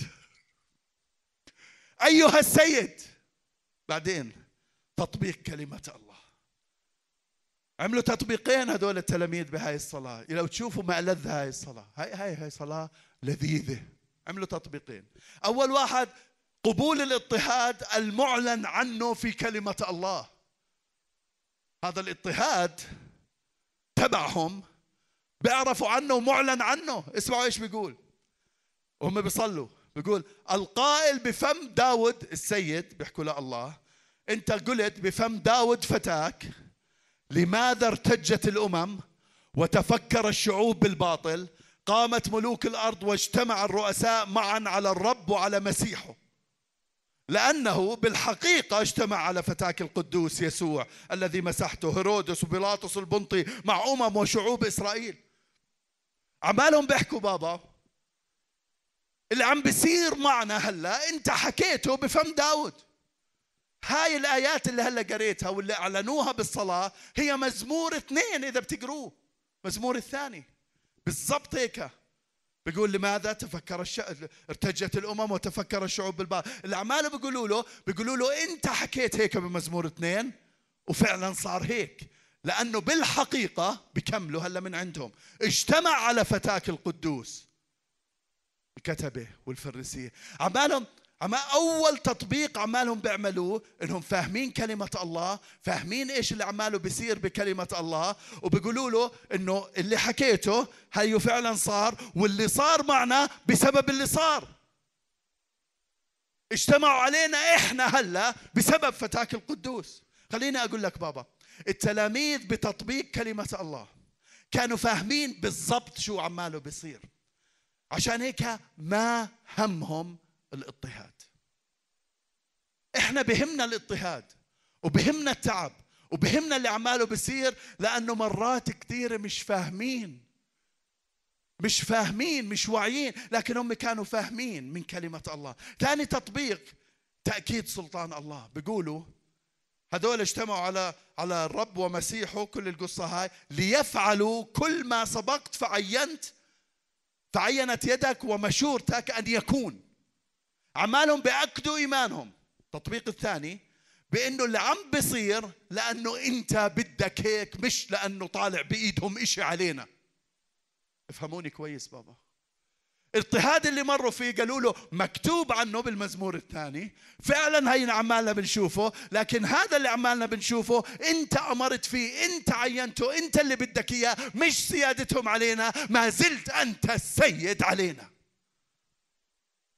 أيها السيد. بعدين تطبيق كلمة الله. عملوا تطبيقين هذول التلاميذ بهاي الصلاة. لو تشوفوا ما ألذ هاي الصلاة. هاي هاي هاي صلاة لذيذة. عملوا تطبيقين. أول واحد قبول الاضطهاد المعلن عنه في كلمة الله. هذا الاضطهاد تبعهم بيعرفوا عنه ومعلن عنه. اسمعوا إيش بيقول. وهم بيصلوا. بيقول القائل بفم داود السيد بيحكوا له الله انت قلت بفم داود فتاك لماذا ارتجت الأمم وتفكر الشعوب بالباطل؟ قامت ملوك الأرض واجتمع الرؤساء معا على الرب وعلى مسيحه. لأنه بالحقيقة اجتمع على فتاك القدوس يسوع الذي مسحته هيرودس وبيلاطس البنطي مع أمم وشعوب إسرائيل. عمالهم بيحكوا بابا اللي عم بيصير معنا هلا انت حكيته بفم داود. هاي الآيات اللي هلا قريتها واللي أعلنوها بالصلاة هي مزمور اثنين إذا بتقروه. مزمور الثاني. بالضبط هيك. بيقول لماذا تفكر الش... ارتجت الأمم وتفكر الشعوب بالباطل. الأعمال بيقولوا له بيقولوا له انت حكيت هيك بمزمور اثنين وفعلا صار هيك. لأنه بالحقيقة بكملوا هلا من عندهم. اجتمع على فتاك القدوس. الكتبه والفريسية. عمالهم اما أول تطبيق عمالهم بيعملوه إنهم فاهمين كلمة الله فاهمين إيش اللي عماله بيصير بكلمة الله وبيقولوا له إنه اللي حكيته هيو فعلا صار واللي صار معنا بسبب اللي صار. اجتمعوا علينا إحنا هلأ بسبب فتاك القدوس. خليني أقول لك بابا التلاميذ بتطبيق كلمة الله كانوا فاهمين بالضبط شو عماله بيصير. عشان هيك ما همهم الاضطهاد. إحنا بهمنا الاضطهاد وبهمنا التعب وبهمنا اللي عماله بصير لأنه مرات كثيره مش فاهمين. مش فاهمين مش واعيين لكن هم كانوا فاهمين من كلمة الله. ثاني تطبيق تأكيد سلطان الله. بيقولوا هذول اجتمعوا على على الرب ومسيحه كل القصة هاي ليفعلوا كل ما سبقت فعينت فعينت يدك ومشورتك أن يكون. عمالهم بيأكدوا إيمانهم. التطبيق الثاني بأنه اللي عم بصير لأنه أنت بدك هيك مش لأنه طالع بإيدهم إشي علينا. افهموني كويس بابا. الاضطهاد اللي مروا فيه قالوا له مكتوب عنه بالمزمور الثاني. فعلا هي عمالنا بنشوفه لكن هذا اللي عمالنا بنشوفه انت أمرت فيه انت عينته انت اللي بدك إياه مش سيادتهم علينا ما زلت أنت السيد علينا.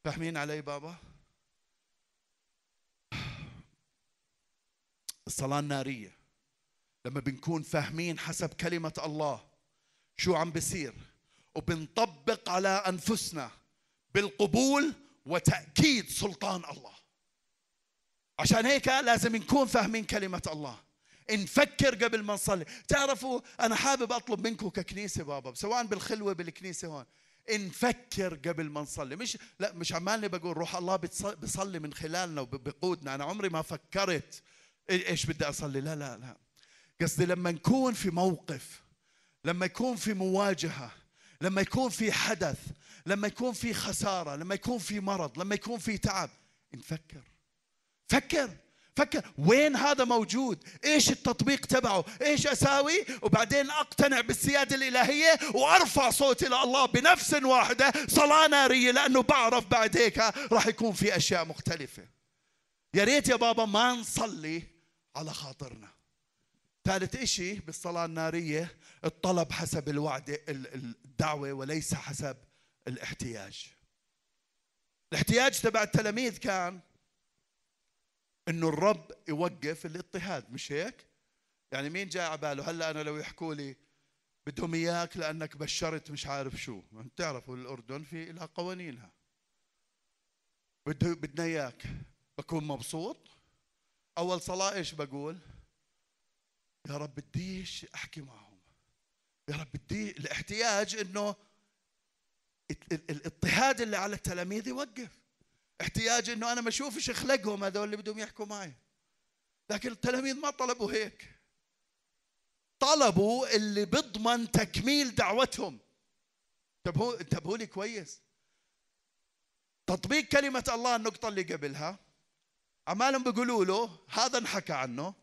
فاهمين علي بابا؟ الصلاة النارية. لما بنكون فاهمين حسب كلمة الله شو عم بيصير وبنطبق على أنفسنا بالقبول وتأكيد سلطان الله. عشان هيك لازم نكون فاهمين كلمة الله. نفكر قبل ما نصلي. تعرفوا أنا حابب أطلب منكم ككنيسة بابا سواء بالخلوة بالكنيسة هون. نفكر قبل ما نصلي. مش لا مش عمالي بقول روح الله بيصلي من خلالنا وبقودنا أنا عمري ما فكرت إيش بدي أصلي. لا لا لا. قصدي لما نكون في موقف لما يكون في مواجهة لما يكون في حدث لما يكون في خسارة لما يكون في مرض لما يكون في تعب نفكر فكر فكر. وين هذا موجود؟ إيش التطبيق تبعه؟ إيش أساوي؟ وبعدين أقتنع بالسيادة الإلهية وأرفع صوتي لله بنفس واحدة صلاة نارية لأنه بعرف بعد هيك راح يكون في أشياء مختلفة. يا ريت يا بابا ما نصلي على خاطرنا. ثالث إشي بالصلاة النارية الطلب حسب الوعد الدعوة وليس حسب الاحتياج. الاحتياج تبع التلاميذ كان إنه الرب يوقف الاضطهاد مش هيك؟ يعني مين جاي على باله؟ هلأ أنا لو يحكوا لي بدهم إياك لأنك بشرت مش عارف شو. بتعرفوا الأردن في لها قوانينها. بده بدنا إياك. بكون مبسوط؟ أول صلاة إيش بقول؟ يا رب بديش أحكي معهم. يا رب بدي الاحتياج إنه الاضطهاد اللي على التلاميذ يوقف. احتياج إنه أنا ما أشوفش اخلقهم هذول اللي بدهم يحكوا معي. لكن التلاميذ ما طلبوا هيك. طلبوا اللي بيضمن تكميل دعوتهم. انتبهوا انتبهوا لي كويس. تطبيق كلمة الله النقطة اللي قبلها. عمالهم بيقولوا له هذا انحكى عنه.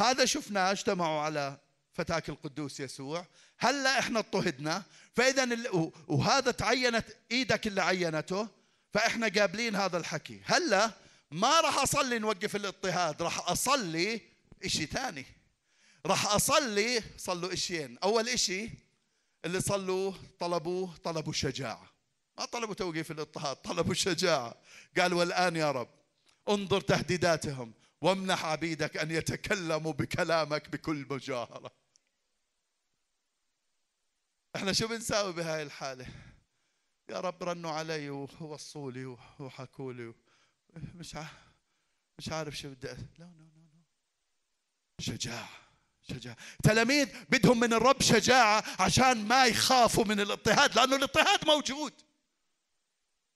هذا شفناه اجتمعوا على فتاك القدوس يسوع. هلا إحنا اضطهدنا. فإذا وهذا تعينت إيدك اللي عينته فإحنا قابلين هذا الحكي. هلا ما راح أصلي نوقف الاضطهاد راح أصلي إشي ثاني. راح أصلي صلوا إشيين. أول إشي اللي صلوا طلبوه طلبوا شجاعة. ما طلبوا توقيف الاضطهاد طلبوا الشجاعه قال والان يا رب انظر تهديداتهم. وامنح عبيدك أن يتكلموا بكلامك بكل مجاهرة. إحنا شو بنساوي بهاي الحالة؟ يا رب رنوا علي ووصوا لي وحكوا لي مش عارف مش عارف شو بدي لا لا لا. شجاعة شجاعة. تلاميذ بدهم من الرب شجاعة عشان ما يخافوا من الاضطهاد لأنه الاضطهاد موجود.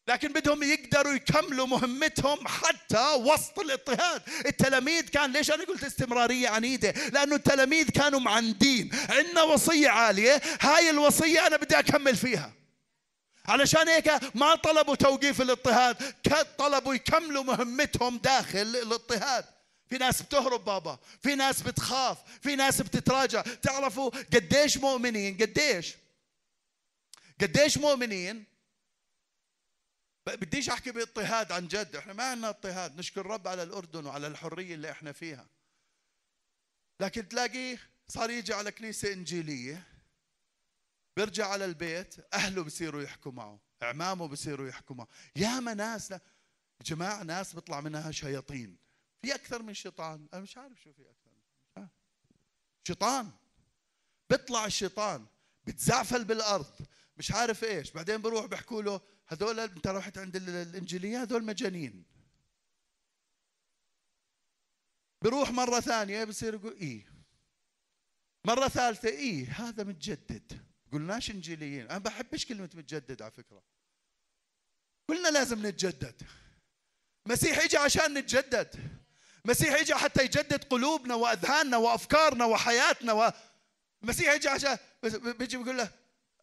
لكن بدهم يقدروا يكملوا مهمتهم حتى وسط الاضطهاد. التلاميذ كان ليش أنا قلت استمرارية عنيدة؟ لأنه التلاميذ كانوا معندين. عندنا وصية عالية. هاي الوصية أنا بدي أكمل فيها. علشان هيك ما طلبوا توقيف الاضطهاد. طلبوا يكملوا مهمتهم داخل الاضطهاد. في ناس بتهرب بابا. في ناس بتخاف. في ناس بتتراجع. تعرفوا قديش مؤمنين؟ قديش؟ قديش مؤمنين بديش أحكي باضطهاد عن جد إحنا ما عندنا اضطهاد نشكر الرب على الأردن وعلى الحرية اللي إحنا فيها. لكن تلاقيه صار يجي على كنيسة إنجيلية بيرجع على البيت أهله بصيروا يحكوا معه إعمامه بصيروا يحكوا معه. ياما ناس يا جماعة ناس بيطلع منها شياطين. في أكثر من شيطان. أنا مش عارف شو في أكثر من شيطان. بيطلع الشيطان بتزعفل بالأرض. مش عارف إيش. بعدين بروح بحكوا له هذول انت رحت عند الانجيلية هذول مجانين. بروح مرة ثانية بصير يقول إيه. مرة ثالثة إيه هذا متجدد. قلناش إنجيليين. أنا بحبش كلمة متجدد على فكرة. كلنا لازم نتجدد. مسيح اجى عشان نتجدد. مسيح اجى حتى يجدد قلوبنا وأذهاننا وأفكارنا وحياتنا و... مسيح اجى عشان بيجي بيقول له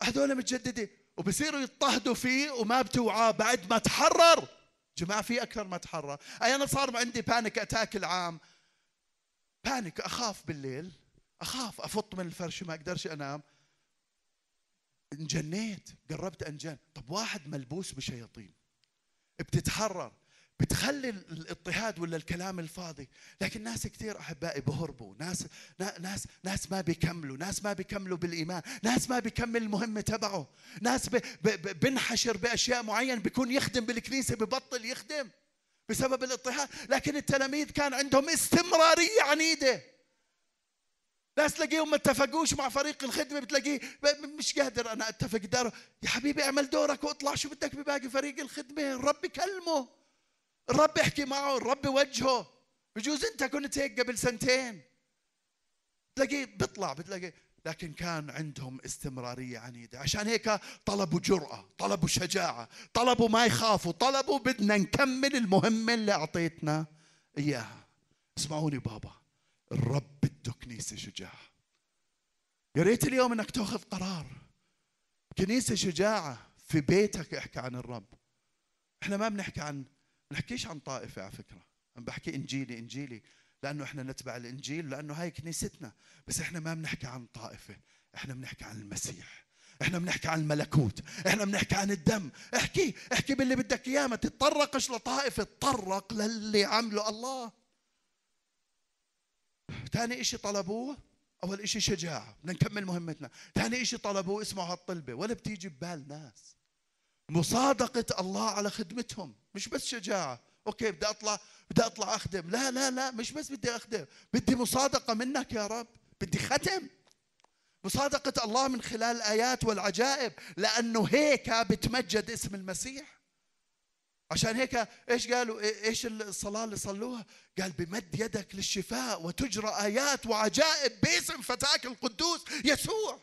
هذول متجددين. وبصيروا يضطهدوا فيه وما بتوعاه بعد ما تحرر. جماعة في أكثر ما تحرر. أي أنا صار عندي بانيك أتاك العام. panic أخاف بالليل. أخاف أفط من الفرش ما أقدرش أنام. انجنيت قربت أنجن. طب واحد ملبوس بشياطين. بتتحرر. بتخلي الاضطهاد ولا الكلام الفاضي. لكن ناس كثير أحبائي بهربوا. ناس ناس ناس ما بيكملوا. ناس ما بيكملوا بالإيمان. ناس ما بيكمل المهمة تبعه. ناس بنحشر بأشياء معينه بيكون يخدم بالكنيسة ببطل يخدم بسبب الاضطهاد. لكن التلاميذ كان عندهم استمرارية عنيدة. ناس تلاقيهم ما اتفقوش مع فريق الخدمة بتلاقيه مش قادر. أنا أتفق دار يا حبيبي اعمل دورك واطلع. شو بدك بباقي فريق الخدمة؟ الرب يكلمه الرب يحكي معه الرب يوجهه بجوز انت كنت هيك قبل سنتين. تلاقيه بيطلع بتلاقي لكن كان عندهم استمرارية عنيدة. عشان هيك طلبوا جرأة طلبوا شجاعة طلبوا ما يخافوا طلبوا بدنا نكمل المهمة اللي أعطيتنا إياها. اسمعوني بابا الرب بده كنيسة شجاعة. يا ريت اليوم إنك تأخذ قرار. كنيسة شجاعة في بيتك احكي عن الرب. إحنا ما بنحكي عن بنحكيش عن طائفة على فكرة. أنا بحكي إنجيلي إنجيلي. لأنه إحنا نتبع الإنجيل لأنه هاي كنيستنا. بس إحنا ما بنحكي عن طائفة. إحنا بنحكي عن المسيح. إحنا بنحكي عن الملكوت. إحنا بنحكي عن الدم. احكي احكي باللي بدك اياه ما تتطرقش لطائفة. تطرق للي عمله الله. ثاني إشي طلبوه. أول إشي شجاعة. بدنا نكمل مهمتنا. ثاني إشي طلبوه اسمعوا هالطلبة. ولا بتيجي ببال ناس. مصادقة الله على خدمتهم. مش بس شجاعة. أوكي بدي أطلع بدي أطلع أخدم. لا لا لا مش بس بدي أخدم. بدي مصادقة منك يا رب. بدي ختم. مصادقة الله من خلال الآيات والعجائب. لأنه هيك بتمجد اسم المسيح. عشان هيك إيش قالوا؟ إيش الصلاة اللي صلوها؟ قال بمد يدك للشفاء وتجرى آيات وعجائب باسم فتاك القدوس يسوع.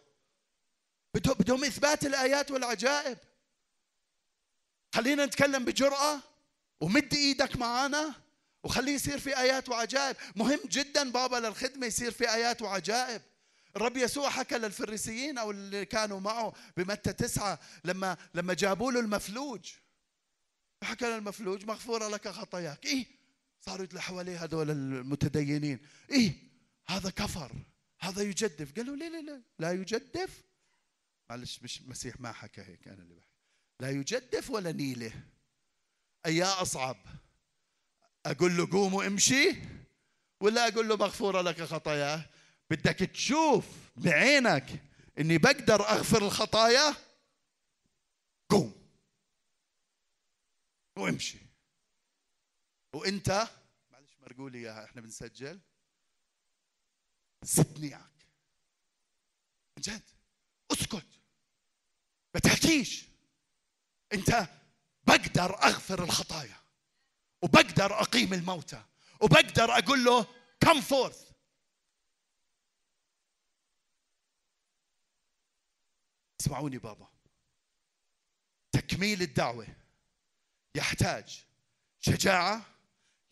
بدهم إثبات الآيات والعجائب. خلينا نتكلم بجرأة ومد إيدك معانا وخليه يصير في آيات وعجائب. مهم جدا بابا للخدمة يصير في آيات وعجائب. الرب يسوع حكى للفريسيين أو اللي كانوا معه بمتى تسعة لما لما جابوا له المفلوج. حكى للمفلوج مغفورة لك خطاياك. إيه؟ صاروا حواليه هذول المتدينين. إيه؟ هذا كفر. هذا يجدف. قالوا لا لا لا لا يجدف. معلش مش مسيح ما حكى هيك أنا اللي بحكي. لا يجدف ولا نيله. ايا أصعب أقول له قوم وامشي ولا أقول له مغفورة لك خطاياه بدك تشوف بعينك إني بقدر أغفر الخطايا؟ قوم وامشي. وإنت؟ معلش مرقوا لي إياها إحنا بنسجل. ستنياك جد اسكت. ما تحكيش. انت بقدر اغفر الخطايا وبقدر اقيم الموتى وبقدر أقول له كم فورث اسمعوني بابا. تكميل الدعوة يحتاج شجاعة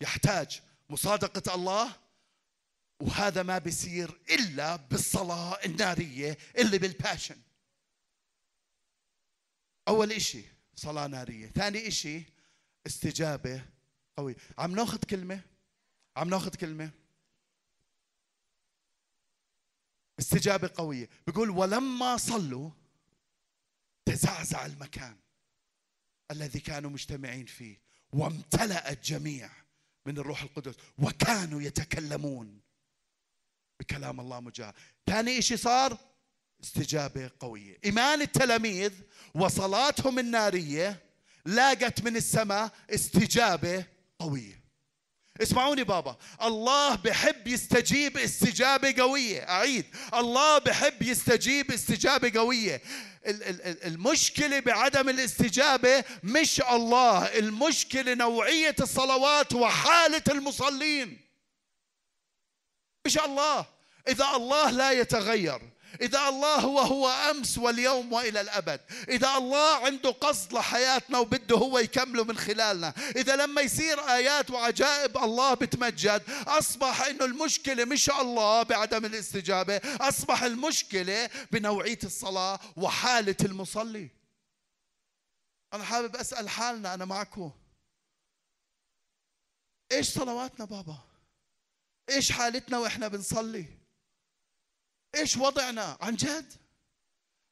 يحتاج مصادقة الله وهذا ما بيصير إلا بالصلاة النارية اللي بالباشن أول إشي صلاة نارية. ثاني إشي استجابة قوية. عم ناخذ كلمة؟ عم ناخذ كلمة؟ استجابة قوية. بيقول ولما صلوا تزعزع المكان الذي كانوا مجتمعين فيه وامتلأ الجميع من الروح القدس وكانوا يتكلمون بكلام الله مجاهد. ثاني شيء صار استجابة قوية. إيمان التلاميذ وصلاتهم النارية لاقت من السماء استجابة قوية. اسمعوني بابا الله بحب يستجيب استجابة قوية. أعيد الله بحب يستجيب استجابة قوية. المشكلة بعدم الاستجابة مش الله المشكلة نوعية الصلوات وحالة المصلين. مش الله. إذا الله لا يتغير إذا الله هو هو أمس واليوم وإلى الأبد. إذا الله عنده قصد لحياتنا وبده هو يكمله من خلالنا. إذا لما يصير آيات وعجائب الله بتمجد. أصبح أنه المشكلة مش الله بعدم الاستجابة. أصبح المشكلة بنوعية الصلاة وحالة المصلي. أنا حابب أسأل حالنا أنا معكم إيش صلواتنا بابا؟ إيش حالتنا وإحنا بنصلي؟ إيش وضعنا؟ عن جد؟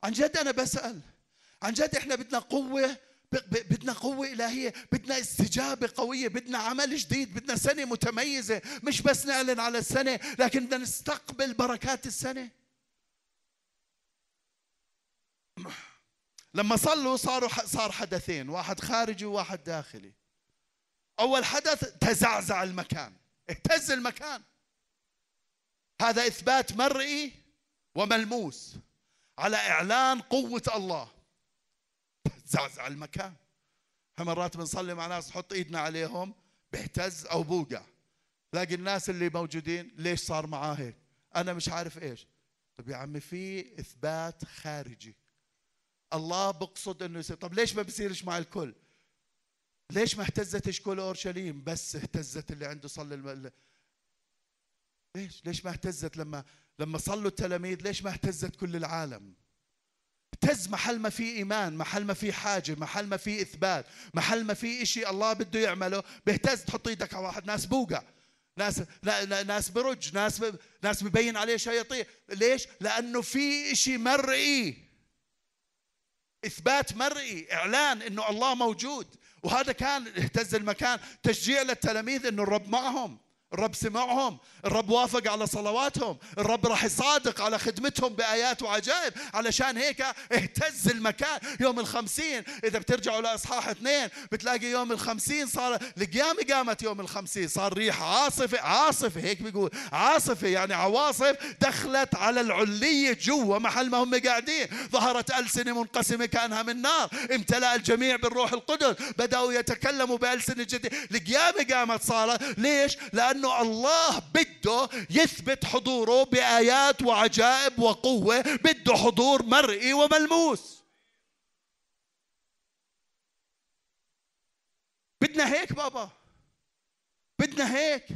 عن جد أنا بسأل. عن جد إحنا بدنا قوة بدنا قوة إلهية بدنا استجابة قوية بدنا عمل جديد بدنا سنة متميزة. مش بس نعلن على السنة لكن بدنا نستقبل بركات السنة. لما صلوا صاروا صار حدثين واحد خارجي وواحد داخلي. أول حدث تزعزع المكان. اهتز المكان. هذا إثبات مرئي وملموس على إعلان قوة الله. زعزع المكان. مرات بنصلي مع ناس نحط إيدنا عليهم بيهتز أو بوقع. تلاقي الناس اللي موجودين ليش صار معاه هيك أنا مش عارف إيش. طب يا عمي في إثبات خارجي. الله بقصد إنه يصير. طب ليش ما بصيرش مع الكل؟ ليش ما اهتزتش كل أورشليم؟ بس اهتزت اللي عنده صلي الم... ليش؟ ليش ما اهتزت لما لما صلوا التلاميذ ليش ما اهتزت كل العالم؟ اهتز محل ما في إيمان محل ما في حاجة محل ما في إثبات محل ما في شيء الله بده يعمله. بيهتز تحط إيدك على واحد. ناس بوقع. ناس ناس برج. ناس. ناس ببين عليه شياطين. ليش؟ لأنه في شيء مرئي. إثبات مرئي. إعلان إنه الله موجود. وهذا كان اهتز المكان. تشجيع للتلاميذ إنه الرب معهم. الرب سمعهم الرب وافق على صلواتهم الرب راح يصادق على خدمتهم بآيات وعجائب. علشان هيك اهتز المكان. يوم الخمسين إذا بترجعوا لإصحاح اثنين بتلاقي يوم الخمسين صار القيامة قامت يوم الخمسين. صار ريح عاصفة عاصفة هيك بيقول عاصفة يعني عواصف دخلت على العلية جوا محل ما هم قاعدين. ظهرت ألسنة منقسمة كأنها من نار. امتلأ الجميع بالروح القدس. بدأوا يتكلموا بألسنة جديدة. القيامة قامت صارت. ليش؟ لأنه لأنه الله بده يثبت حضوره بآيات وعجائب وقوة بده حضور مرئي وملموس. بدنا هيك بابا. بدنا هيك.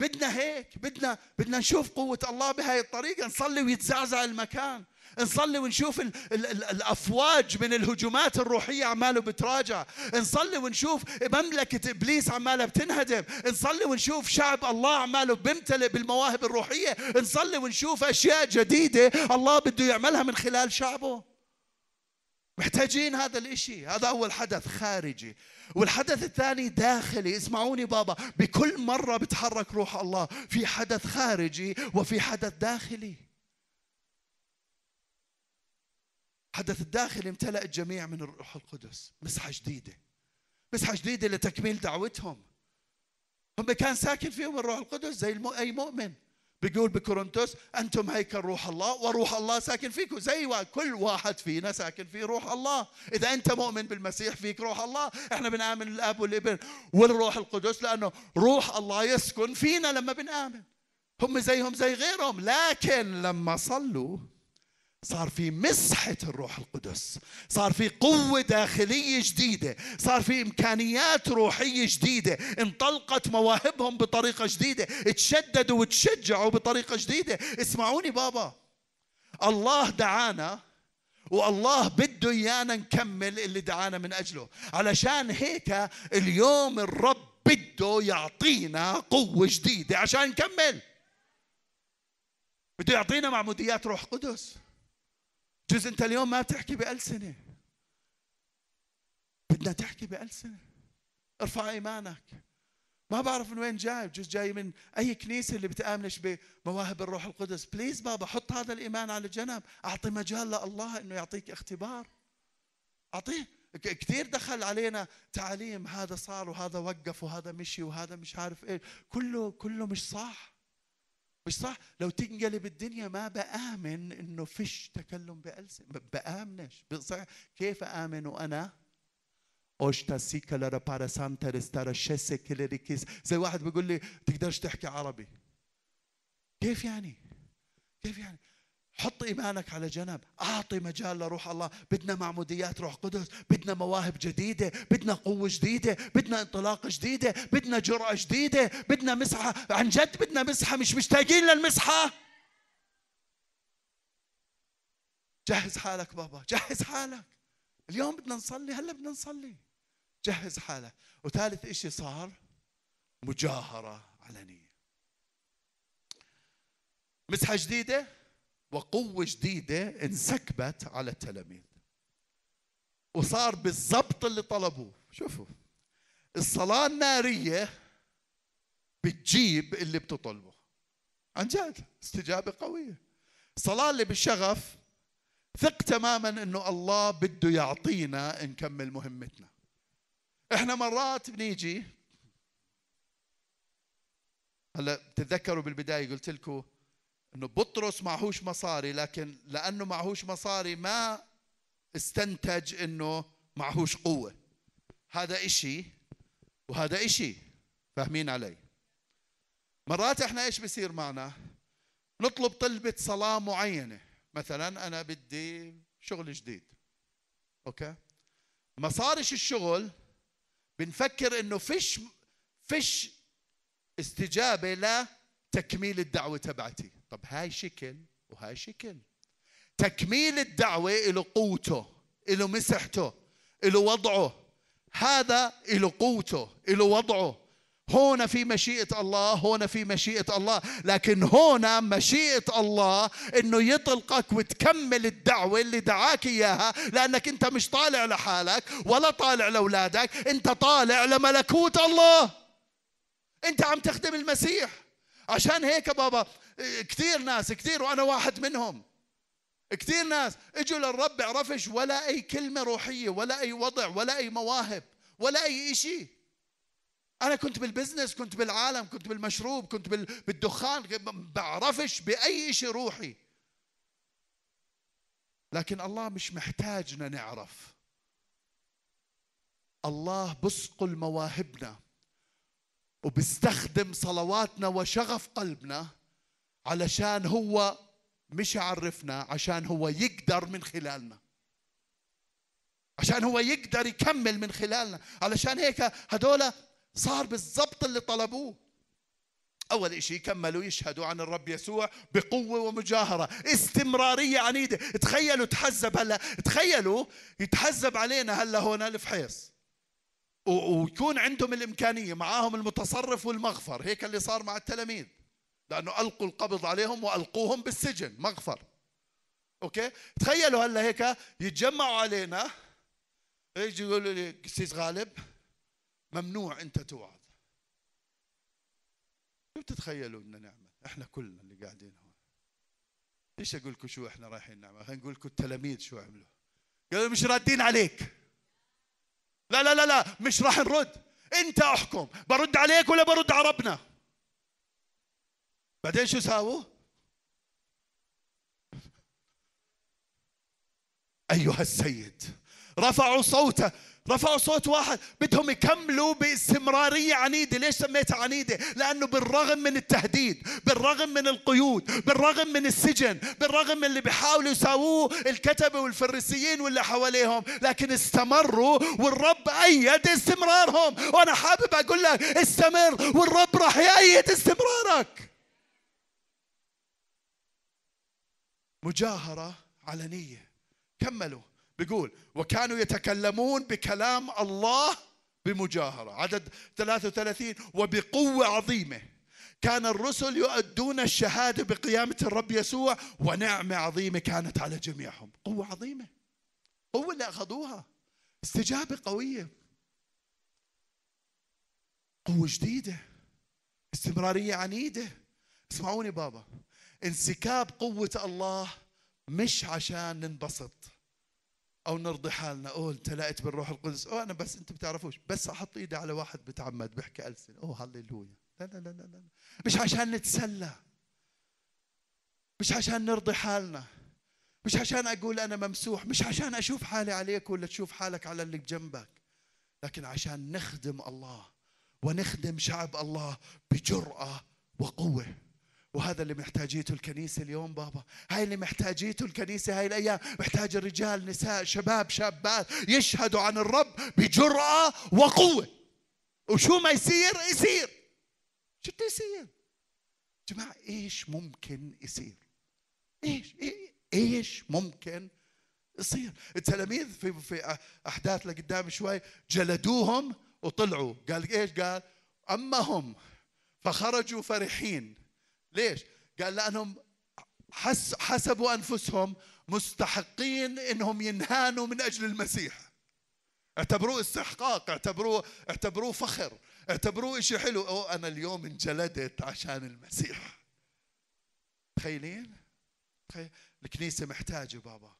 بدنا هيك. بدنا بدنا نشوف قوة الله بهاي الطريقة نصلي ويتزعزع المكان. نصلي ونشوف ال ال ال الأفواج من الهجومات الروحية عماله بتراجع. نصلي ونشوف مملكة إبليس عمالة بتنهدم. نصلي ونشوف شعب الله عماله بيمتلئ بالمواهب الروحية. نصلي ونشوف أشياء جديدة الله بده يعملها من خلال شعبه. محتاجين هذا الإشي. هذا اول حدث خارجي. والحدث الثاني داخلي. اسمعوني بابا. بكل مرة بتحرك روح الله. في حدث خارجي وفي حدث داخلي. حدث الداخلي امتلأ الجميع من الروح القدس. مسحة جديدة. مسحة جديدة لتكميل دعوتهم. هم كان ساكن فيهم الروح القدس زي أي مؤمن. بيقول بكورنثوس أنتم هيكل روح الله وروح الله ساكن فيكم. زي كل واحد فينا ساكن فيه روح الله. إذا أنت مؤمن بالمسيح فيك روح الله. إحنا بنآمن الأب والابن والروح القدس لأنه روح الله يسكن فينا لما بنآمن. هم زيهم زي غيرهم. لكن لما صلوا صار في مسحة الروح القدس صار في قوة داخلية جديدة صار في إمكانيات روحية جديدة انطلقت مواهبهم بطريقة جديدة تشددوا وتشجعوا بطريقة جديدة. اسمعوني بابا. الله دعانا والله بده إيانا نكمل اللي دعانا من أجله. علشان هيك اليوم الرب بده يعطينا قوة جديدة عشان نكمل. بده يعطينا معموديات روح قدس. جز انت اليوم ما تحكي بألسنة بدنا تحكي بألسنة ارفع إيمانك. ما بعرف من وين جاي. جز جاي من أي كنيسة اللي بتآمنش بمواهب الروح القدس. please بابا حط هذا الإيمان على جنب. أعطي مجال لله إنه يعطيك اختبار. اعطيه كثير دخل علينا تعاليم هذا صار وهذا وقف وهذا مشي وهذا مش عارف إيه كله كله مش صح. مش صح؟ لو تنقلب الدنيا ما بآمن إنه فيش تكلم بألسن بآمنش. كيف آمن وأنا اوشتا سيكا باراسانتا رستارا شيسي كيليريكيس زي واحد بيقول لي تقدرش تحكي عربي. كيف يعني؟ كيف يعني؟ حط إيمانك على جنب. أعطي مجال لروح الله. بدنا معموديات روح قدس. بدنا مواهب جديدة. بدنا قوة جديدة. بدنا انطلاقه جديدة. بدنا جرأة جديدة. بدنا مسحة. عن جد بدنا مسحة. مش مشتاقين للمسحة. جهز حالك بابا. جهز حالك. اليوم بدنا نصلي. هلا بدنا نصلي. جهز حالك. وثالث إشي صار مجاهرة علنيه مسحة جديدة؟ وقوة جديدة انسكبت على التلاميذ. وصار بالضبط اللي طلبوه. شوفوا الصلاة النارية بتجيب اللي بتطلبه. عن جد استجابة قوية. الصلاة اللي بالشغف ثق تماما إنه الله بده يعطينا نكمل مهمتنا. إحنا مرات بنيجي هلا بتتذكروا بالبداية قلت لكم إنه بطرس معهوش مصاري لكن لأنه معهوش مصاري ما استنتج إنه معهوش قوة. هذا إشي وهذا إشي فاهمين علي؟ مرات إحنا إيش بصير معنا؟ نطلب طلبة صلاة معينة. مثلا أنا بدي شغل جديد. أوكي؟ ما صارش الشغل بنفكر إنه فيش فيش استجابة لتكميل الدعوة تبعتي. طب هاي شكل وهاي شكل. تكميل الدعوة له قوته له مسحته له وضعه. هذا له قوته له وضعه. هنا في مشيئة الله هنا في مشيئة الله. لكن هنا مشيئة الله إنه يطلقك وتكمل الدعوة اللي دعاك إياها. لأنك أنت مش طالع لحالك ولا طالع لأولادك أنت طالع لملكوت الله. أنت عم تخدم المسيح. عشان هيك بابا كثير ناس كثير وأنا واحد منهم. كثير ناس إجوا للرب عرفش ولا أي كلمة روحية ولا أي وضع ولا أي مواهب ولا أي شيء أنا كنت بالبزنس كنت بالعالم كنت بالمشروب كنت بالدخان بعرفش بأي شيء روحي. لكن الله مش محتاجنا نعرف. الله بسقل مواهبنا وبيستخدم صلواتنا وشغف قلبنا علشان هو مش يعرفنا عشان هو يقدر من خلالنا. عشان هو يقدر يكمل من خلالنا. علشان هيك هدول صار بالضبط اللي طلبوه. أول شيء كملوا يشهدوا عن الرب يسوع بقوة ومجاهرة. استمرارية عنيدة. تخيلوا تحزب هلا تخيلوا يتحزب علينا هلا هنا الفحيص ويكون عندهم الإمكانية معاهم المتصرف والمغفر. هيك اللي صار مع التلاميذ. لأنه ألقوا القبض عليهم وألقوهم بالسجن مغفر. أوكي؟ تخيلوا هلا هيك يتجمعوا علينا يجي يقولوا لي قسيس غالب ممنوع أنت توعظ شو بتتخيلوا بدنا نعمل؟ إحنا كلنا اللي قاعدين هون. ليش أقول لكم شو إحنا رايحين نعمل؟ خلينا نقول لكم التلاميذ شو عملوا. قالوا مش رادين عليك. لا لا لا لا مش راح نرد. أنت أحكم برد عليك ولا برد على ربنا؟ بعدين شو ساووا؟ أيها السيد رفعوا صوته رفعوا صوت واحد. بدهم يكملوا باستمرارية عنيدة. ليش سميتها عنيدة؟ لأنه بالرغم من التهديد بالرغم من القيود بالرغم من السجن بالرغم من اللي بيحاولوا يساووه الكتبة والفريسيين واللي حواليهم لكن استمروا والرب أيد استمرارهم. وأنا حابب أقول لك استمر والرب راح يأيد استمرارك. مجاهرة علنية كملوا. بيقول وكانوا يتكلمون بكلام الله بمجاهرة. عدد 33 وبقوة عظيمة. كان الرسل يؤدون الشهادة بقيامة الرب يسوع ونعمة عظيمة كانت على جميعهم. قوة عظيمة. قوة اللي أخذوها. استجابة قوية. قوة جديدة. استمرارية عنيدة. اسمعوني بابا. انسكاب قوة الله مش عشان ننبسط أو نرضي حالنا. أوه امتلأت بالروح القدس. أوه أنا بس انت بتعرفوش. بس أحط إيدي على واحد بتعمد بيحكي ألسن. أوه هللويا. لا لا لا لا لا. مش عشان نتسلى. مش عشان نرضي حالنا. مش عشان أقول أنا ممسوح. مش عشان أشوف حالي عليك ولا تشوف حالك على اللي بجنبك. لكن عشان نخدم الله ونخدم شعب الله بجرأة وقوة. وهذا اللي محتاجيته الكنيسة اليوم بابا. هاي اللي محتاجيته الكنيسة هاي الأيام. محتاج الرجال نساء شباب شابات يشهدوا عن الرب بجرأة وقوة. وشو ما يصير يصير. شو بده يصير؟ جماعة إيش ممكن يصير؟ إيش إيش ممكن يصير؟ التلاميذ في في أحداث لقدام شوي جلدوهم وطلعوا. قال إيش؟ قال اما هم فخرجوا فرحين. ليش؟ قال لأنهم حس حسبوا أنفسهم مستحقين إنهم ينهانوا من أجل المسيح اعتبروه استحقاق اعتبروه اعتبروه فخر اعتبروه شيء حلو أو أنا اليوم انجلدت عشان المسيح تخيلين؟ الكنيسة محتاجة بابا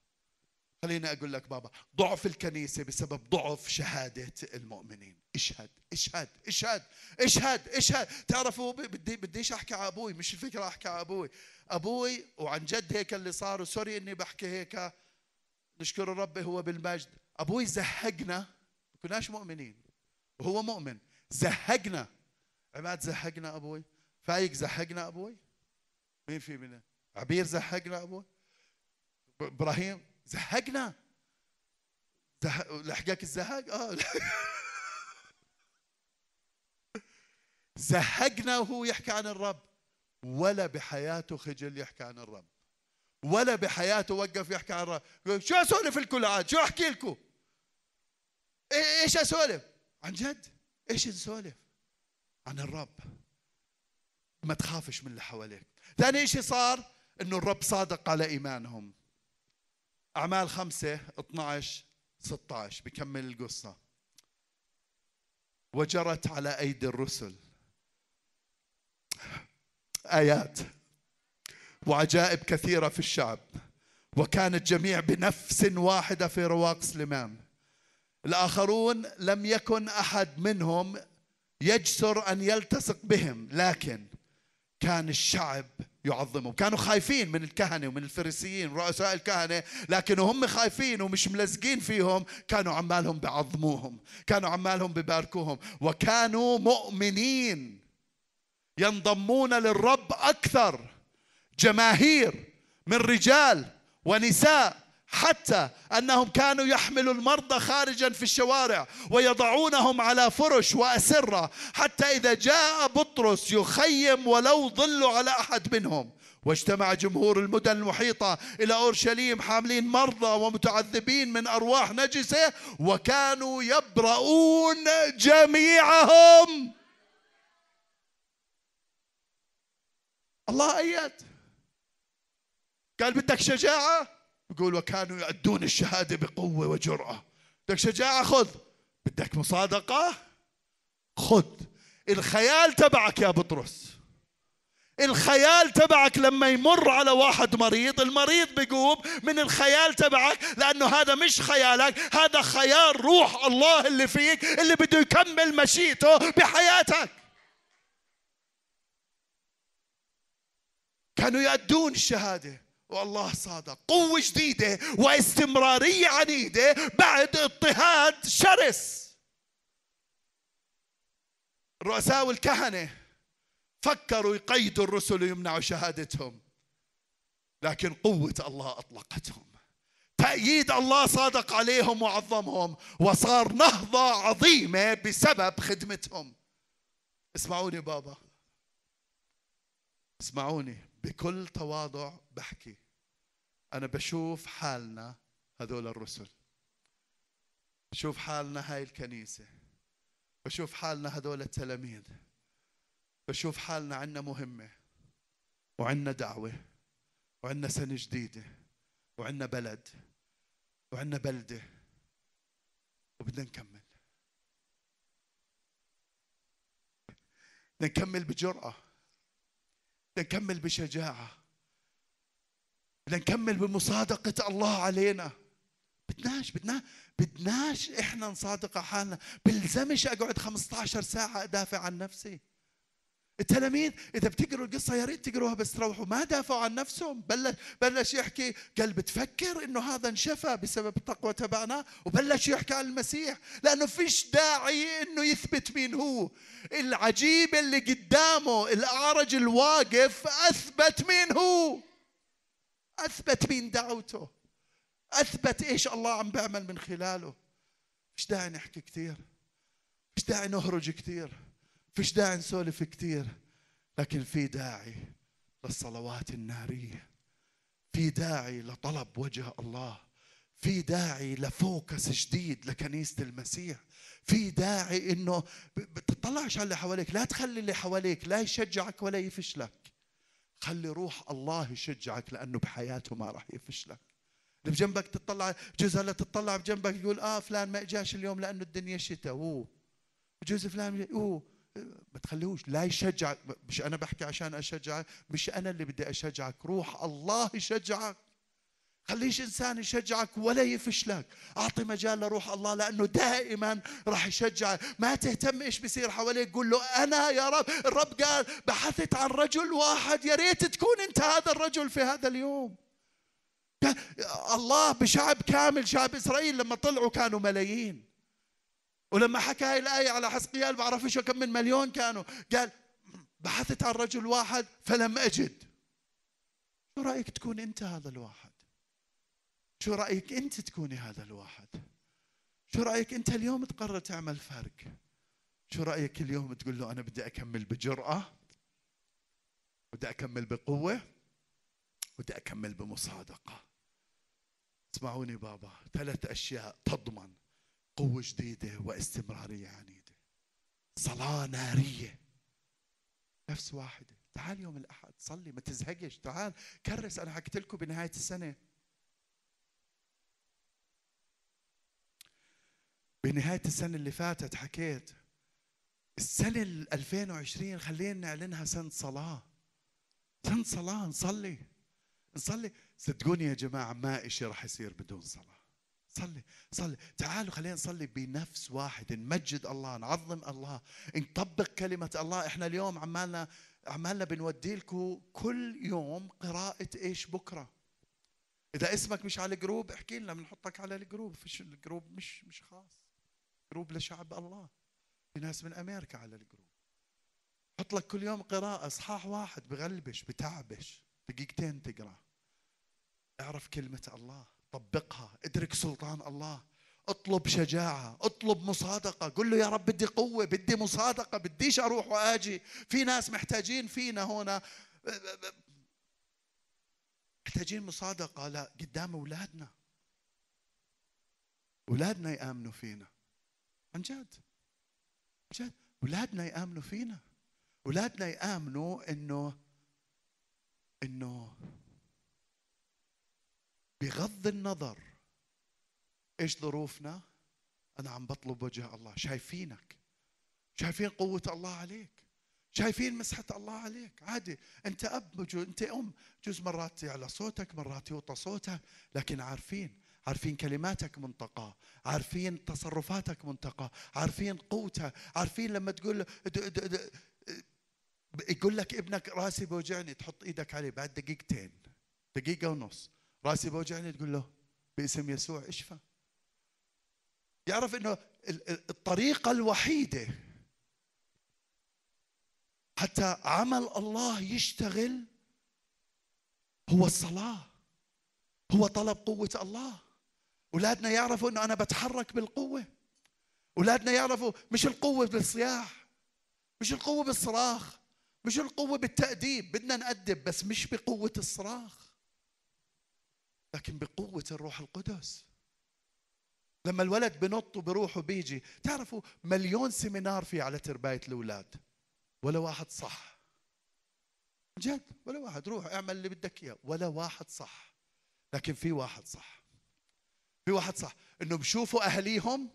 خليني أقول لك بابا ضعف الكنيسة بسبب ضعف شهادة المؤمنين. اشهد اشهد اشهد اشهد اشهد. تعرفوا بدي بديش أحكي على أبوي مش الفكرة أحكي على أبوي. أبوي وعن جد هيك اللي صار وسوري إني بحكي هيك نشكر الرب هو بالمجد. أبوي زهقنا كناش مؤمنين وهو مؤمن. زهقنا. عماد زهقنا أبوي؟ فايق زهقنا أبوي؟ مين في منا عبير زهقنا أبوي؟ إبراهيم؟ زهقنا؟ لحقك الزهق آه. زهقنا وهو يحكي عن الرب ولا بحياته خجل يحكي عن الرب ولا بحياته وقف يحكي عن الرب. شو أسولف لكم عاد؟ شو أحكي لكم؟ إيش أسولف؟ عن جد؟ إيش نسولف؟ عن الرب. ما تخافش من اللي حواليك. ثاني شيء صار إنه الرب صادق على إيمانهم. أعمال خمسة 12 16 بكمل القصة. وجرت على أيدي الرسل. آيات. وعجائب كثيرة في الشعب. وكان الجميع بنفس واحدة في رواق سليمان. الآخرون لم يكن أحد منهم يجسر أن يلتصق بهم لكن كان الشعب يعظمهم. كانوا خايفين من الكهنة ومن الفريسيين رؤساء الكهنة لكن هم خايفين ومش ملزقين فيهم كانوا عمالهم بعظموهم كانوا عمالهم بباركوهم وكانوا مؤمنين. ينضمون للرب أكثر جماهير من رجال ونساء. حتى أنهم كانوا يحملوا المرضى خارجا في الشوارع ويضعونهم على فرش وأسرة حتى إذا جاء بطرس يخيم ولو ظلوا على أحد منهم. واجتمع جمهور المدن المحيطة إلى أورشليم حاملين مرضى ومتعذبين من أرواح نجسة وكانوا يبرؤون جميعهم. الله أيد. قال بدك شجاعة؟ يقول وكانوا يؤدون الشهادة بقوة وجرأة. بدك شجاعة؟ خذ. بدك مصادقة؟ خذ. الخيال تبعك يا بطرس. الخيال تبعك لما يمر على واحد مريض المريض بيقوم من الخيال تبعك لأنه هذا مش خيالك هذا خيال روح الله اللي فيك اللي بده يكمل مشيئته بحياتك. كانوا يأدون الشهادة. والله صادق. قوة جديدة واستمرارية عنيدة بعد اضطهاد شرس. الرؤساء والكهنة فكروا يقيدوا الرسل ويمنعوا شهادتهم. لكن قوة الله أطلقتهم. تأييد الله صادق عليهم وعظمهم. وصار نهضة عظيمة بسبب خدمتهم. اسمعوني بابا. اسمعوني. بكل تواضع بحكي. أنا بشوف حالنا هذول الرسل. بشوف حالنا هاي الكنيسة. بشوف حالنا هذول التلاميذ. بشوف حالنا عنا مهمة. وعنا دعوة. وعنا سنة جديدة. وعنا بلد. وعنا بلدة. وبدنا نكمل. بدنا نكمل بجرأة. نكمل بشجاعة. نكمل بمصادقة الله علينا. بدناش بدنا بدناش إحنا نصادق حالنا. بلزمش أقعد 15 ساعة أدافع عن نفسي. التلاميذ إذا بتقروا القصة يا ريت تقروها بس تروحوا. ما دافعوا عن نفسهم. بلش بلش يحكي. قال بتفكر إنه هذا انشفى بسبب التقوى تبعنا؟ وبلش يحكي عن المسيح. لأنه فيش داعي إنه يثبت مين هو. العجيب اللي قدامه الأعرج الواقف أثبت مين هو. أثبت مين دعوته. أثبت إيش الله عم بيعمل من خلاله. مش داعي نحكي كثير مش داعي نهرج كثير فيش داعي نسولف كثير لكن في داعي للصلوات النارية في داعي لطلب وجه الله في داعي لفوكس جديد لكنيسة المسيح في داعي إنه بتطلعش على اللي حواليك لا تخلي اللي حواليك لا يشجعك ولا يفشلك خلي روح الله يشجعك لأنه بحياته ما راح يفشلك اللي بجنبك تطلع جوز هلا تطلع بجنبك يقول آه فلان ما إجاش اليوم لأنه الدنيا شتاء أوه. جوز فلان أوه. ما تخليهوش لا يشجعك مش أنا بحكي عشان أشجعك مش أنا اللي بدي أشجعك. روح الله يشجعك. خليش إنسان يشجعك ولا يفشلك أعطي مجال لروح الله لأنه دائما راح يشجعك ما تهتم إيش بيصير حواليك قول له أنا يا رب. الرب قال بحثت عن رجل واحد يا ريت تكون أنت هذا الرجل في هذا اليوم. الله بشعب كامل شعب إسرائيل لما طلعوا كانوا ملايين. ولما حكى هاي الآية على حسقيال بعرفش كم من مليون كانوا. قال بحثت عن رجل واحد فلم أجد. شو رأيك تكون أنت هذا الواحد؟ شو رأيك أنت تكوني هذا الواحد؟ شو رأيك أنت اليوم تقرر تعمل فرق؟ شو رأيك اليوم تقول له أنا بدي أكمل بجرأة؟ بدي أكمل بقوة؟ بدي أكمل بمصادقة. اسمعوني بابا ثلاث أشياء تضمن. قوة جديدة واستمرارية عنيدة. صلاة نارية. نفس واحدة. تعال يوم الأحد صلي ما تزهقش. تعال كرس أنا حكيت لكم بنهاية السنة. بنهاية السنة اللي فاتت حكيت السنة 2020 خلينا نعلنها سنة صلاة. سنة صلاة نصلي. نصلي. صدقوني يا جماعة ما إشي راح يصير بدون صلاة. صلي صلي. تعالوا خلينا نصلي بنفس واحد نمجد الله نعظم الله نطبق كلمة الله. إحنا اليوم عمالنا عمالنا بنودي لكم كل يوم قراءة إيش بكرة. إذا اسمك مش على ال group احكي لنا بنحطك على ال group. فيش ال group مش مش خاص. group لشعب الله. في ناس من أمريكا على ال group. حط لك كل يوم قراءة إصحاح واحد بغلبش بتعبش. دقيقتين تقرأ. اعرف كلمة الله. طبقها ادرك سلطان الله اطلب شجاعة اطلب مصادقة. قل له يا رب بدي قوة بدي مصادقة بديش أروح وآجي. في ناس محتاجين فينا هنا. محتاجين مصادقة. لا قدام أولادنا. أولادنا يآمنوا فينا. عن جد. عن جد. أولادنا يآمنوا فينا. أولادنا يآمنوا إنه إنه بغض النظر إيش ظروفنا أنا عم بطلب وجه الله. شايفينك. شايفين قوة الله عليك. شايفين مسحة الله عليك. عادي. أنت أب أنت أم. جزء مرات يعلى صوتك مرات يوطى صوتك لكن عارفين. عارفين كلماتك منطقة. عارفين تصرفاتك منطقة. عارفين قوتها عارفين لما تقول يقول لك ابنك راسي بوجعني تحط إيدك عليه بعد دقيقتين. دقيقة ونص. راسي بوجعني تقول له باسم يسوع اشفى. يعرف إنه الطريقة الوحيدة حتى عمل الله يشتغل هو الصلاة هو طلب قوة الله. أولادنا يعرفوا أنه أنا بتحرك بالقوة. أولادنا يعرفوا مش القوة بالصياح مش القوة بالصراخ مش القوة بالتأديب. بدنا نأدب بس مش بقوة الصراخ. لكن بقوة الروح القدس. لما الولد بنط وبروح وبيجي تعرفوا مليون سيمينار في على ترباية الأولاد. ولا واحد صح. جد ولا واحد. روح اعمل اللي بدك إياه. ولا واحد صح. لكن في واحد صح. في واحد صح. انه بشوفوا أهليهم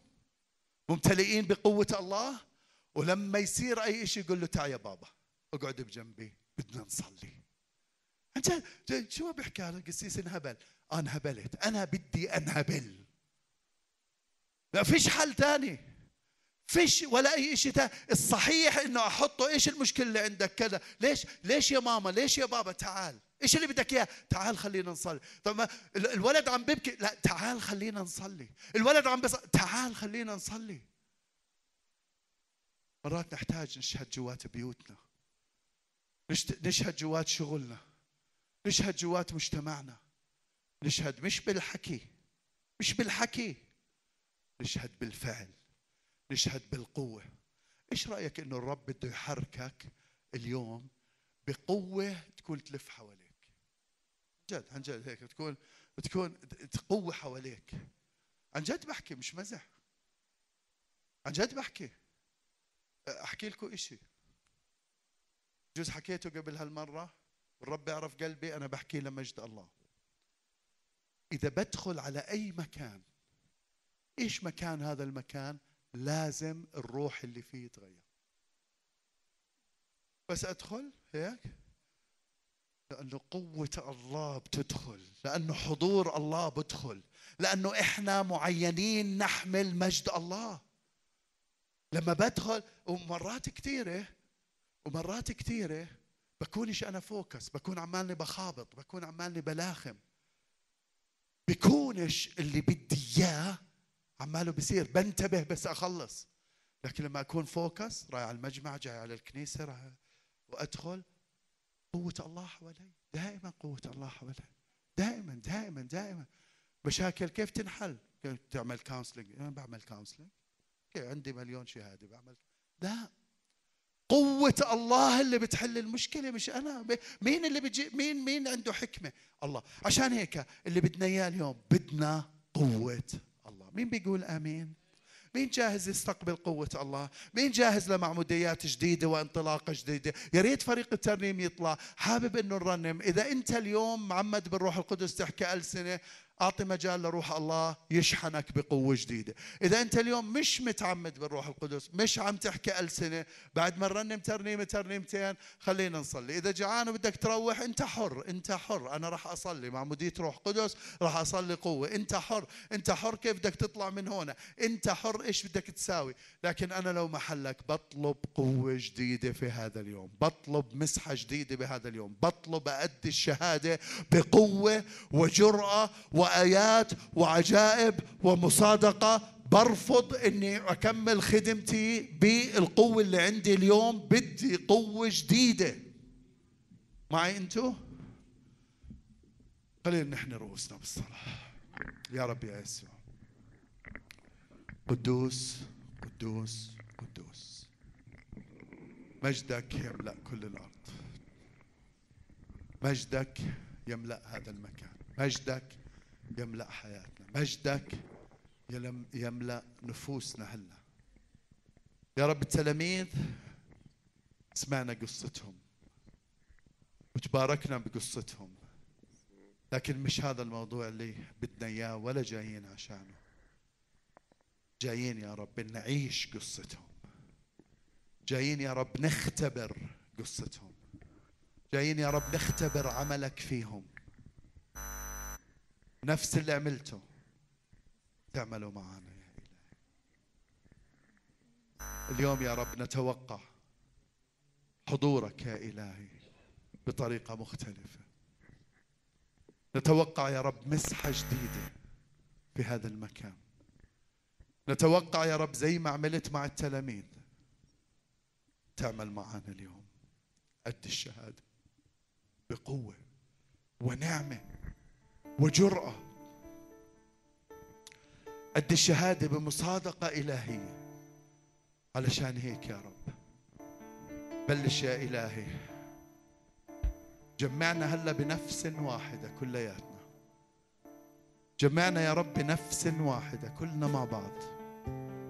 ممتلئين بقوة الله ولما يصير أي شيء يقول له تعال يا بابا اقعد بجنبي بدنا نصلي. جد شو بيحكي هذا القسيس انهبل. انهبلت أنا بدي أنهبل. لا فيش حل ثاني فيش ولا أي شيء ثاني الصحيح إنه أحطه إيش المشكلة اللي عندك كذا؟ ليش ليش يا ماما؟ ليش يا بابا؟ تعال. إيش اللي بدك إياه؟ تعال خلينا نصلي. طب الولد عم بيبكي. لا تعال خلينا نصلي. الولد عم بصلي تعال خلينا نصلي. مرات نحتاج نشهد جوات بيوتنا. نشهد جوات شغلنا. نشهد جوات مجتمعنا. نشهد مش بالحكي مش بالحكي نشهد بالفعل نشهد بالقوة. إيش رأيك إنه الرب بده يحركك اليوم بقوة تكون تلف حواليك؟ جد عن جد هيك بتكون بتكون قوة حواليك. عن جد بحكي مش مزح. عن جد بحكي. أحكي لكم إشي. جوز حكيته قبل هالمرة والرب يعرف قلبي أنا بحكي لمجد الله. إذا بدخل على أي مكان إيش مكان هذا المكان؟ لازم الروح اللي فيه يتغير. بس أدخل هيك؟ لأنه قوة الله بتدخل لأنه حضور الله بدخل لأنه إحنا معينين نحمل مجد الله. لما بدخل ومرات كثيره ومرات كثيره بكونش أنا فوكس بكون عمالني بخابط بكون عمالني بلاخم. بكونش اللي بدي إياه عماله بصير بنتبه بس أخلص. لكن لما أكون focus رايح على المجمع جاي على الكنيسة رايح وأدخل قوة الله حوالي. دائما قوة الله حوالي. دائما دائما دائما مشاكل كيف تنحل؟ تعمل counseling؟ أنا بعمل كونسلنج عندي مليون شهادة بعمل. لا. قوة الله اللي بتحل المشكلة مش أنا. مين اللي بيجي مين مين عنده حكمة؟ الله. عشان هيك اللي بدنا إياه اليوم بدنا قوة الله. مين بيقول آمين؟ مين جاهز يستقبل قوة الله؟ مين جاهز لمعموديات جديدة وانطلاقة جديدة؟ يا ريت فريق الترنيم يطلع. حابب إنه نرنم. إذا أنت اليوم معمد بالروح القدس تحكي ألسنة أعطي مجال لروح الله يشحنك بقوة جديدة. إذا أنت اليوم مش متعمد بالروح القدس مش عم تحكي ألسنة بعد ما نرنم ترنيمة ترنيمتين خلينا نصلي. إذا جعان وبدك تروح أنت حر أنت حر. أنا راح أصلي مع مدير روح قدس راح أصلي قوة. أنت حر أنت حر. كيف بدك تطلع من هنا أنت حر. إيش بدك تساوي؟ لكن أنا لو محلك بطلب قوة جديدة في هذا اليوم. بطلب مسحة جديدة بهذا اليوم. بطلب أدي الشهادة بقوة وجرأة و وآيات وعجائب ومصادقة. برفض إني أكمل خدمتي بالقوة اللي عندي اليوم. بدي قوة جديدة. معي أنتو؟ خلينا نحن رؤوسنا بالصلاة. يا رب يا يسوع. قدوس قدوس قدوس. مجدك يملأ كل الأرض. مجدك يملأ هذا المكان. مجدك يملأ حياتنا. مجدك يملأ نفوسنا هلا. يا رب التلاميذ سمعنا قصتهم وتباركنا بقصتهم لكن مش هذا الموضوع اللي بدنا إياه ولا جايين عشانه. جايين يا رب نعيش قصتهم. جايين يا رب نختبر قصتهم. جايين يا رب نختبر عملك فيهم. نفس اللي عملته. تعملوا معنا يا إلهي. اليوم يا رب نتوقع حضورك يا إلهي بطريقة مختلفة. نتوقع يا رب مسحة جديدة في هذا المكان. نتوقع يا رب زي ما عملت مع التلاميذ. تعمل معنا اليوم. قد الشهادة بقوة ونعمة. وجرأة. قد الشهادة بمصادقة إلهية. علشان هيك يا رب. بلش يا إلهي. جمعنا هلا بنفس واحدة كلياتنا. جمعنا يا رب بنفس واحدة كلنا مع بعض.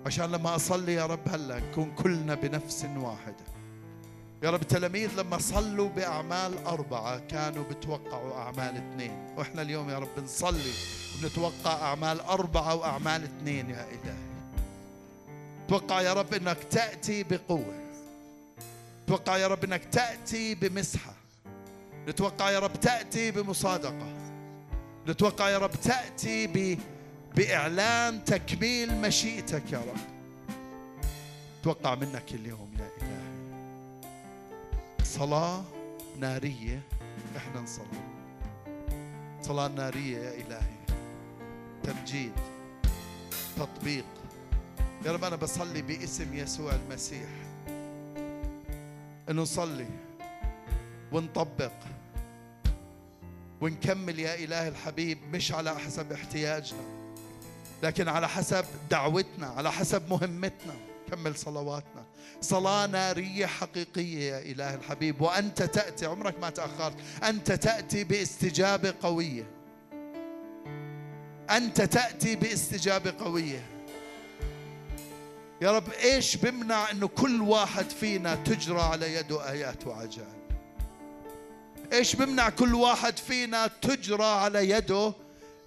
عشان لما أصلي يا رب هلا نكون كلنا بنفس واحدة. يا رب التلاميذ لما صلوا بأعمال أربعة كانوا بتوقعوا أعمال اثنين. وإحنا اليوم يا رب نصلي ونتوقع أعمال أربعة وأعمال اثنين يا إلهي. توقع يا رب أنك تأتي بقوة. توقع يا رب أنك تأتي بمسحة. نتوقع يا رب تأتي بمصادقة. نتوقع يا رب تأتي ب... بإعلان تكميل مشيئتك يا رب. توقع منك اليوم يا إلهي صلاة نارية إحنا نصلي. صلاة نارية يا إلهي. تمجيد تطبيق. يا رب أنا بصلي باسم يسوع المسيح. نصلي ونطبق ونكمل يا إله الحبيب مش على حسب احتياجنا لكن على حسب دعوتنا على حسب مهمتنا. كمل صلواتنا. صلاة نارية حقيقية يا إله الحبيب. وأنت تأتي عمرك ما تأخرت. أنت تأتي باستجابة قوية. أنت تأتي باستجابة قوية. يا رب إيش بمنع أنه كل واحد فينا تجرى على يده آيات وعجائب؟ إيش بمنع كل واحد فينا تجرى على يده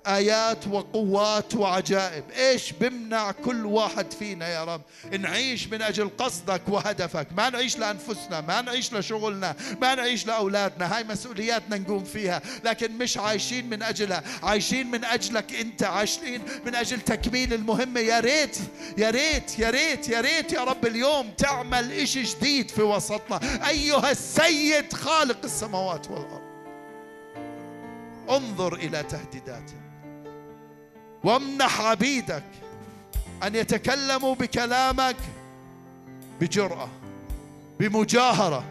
آيات وقوات وعجائب. إيش بمنع كل واحد فينا يا رب؟ نعيش من أجل قصدك وهدفك. ما نعيش لأنفسنا ما نعيش لشغلنا ما نعيش لأولادنا. هاي مسؤولياتنا نقوم فيها. لكن مش عايشين من أجلها. عايشين من أجلك أنت. عايشين من أجل تكميل المهمة يا ريت يا ريت يا ريت يا ريت يا رب اليوم تعمل إشي جديد في وسطنا. أيها السيد خالق السماوات والأرض. انظر إلى تهديداتنا. وامنح عبيدك أن يتكلموا بكلامك بجرأة بمجاهرة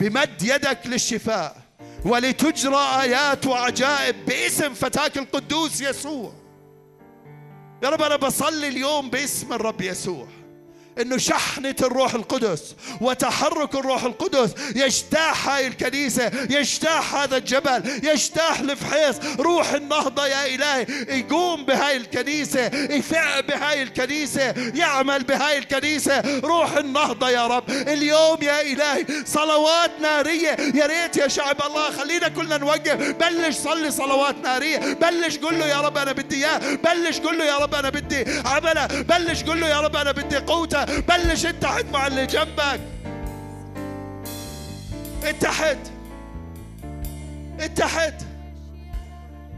بمد يدك للشفاء ولتجرى آيات وعجائب باسم فتاك القدوس يسوع. يا رب أنا بصلي اليوم باسم الرب يسوع. إنه شحنة الروح القدس وتحرك الروح القدس. يجتاح هاي الكنيسة يجتاح هذا الجبل يجتاح الفحيص. روح النهضة يا إلهي يقوم بهاي الكنيسة يفع بهاي الكنيسة يعمل بهاي الكنيسة. روح النهضة يا رب. اليوم يا إلهي صلوات نارية. يا ريت يا شعب الله خلينا كلنا نوقف. بلش صلي صلوات نارية. بلش قول له يا رب أنا بدي إياه. بلش قول له يا رب أنا بدي عمله. بلش قول له يا رب أنا بدي قوته. بلش اتحد مع اللي جنبك. اتحد. اتحد.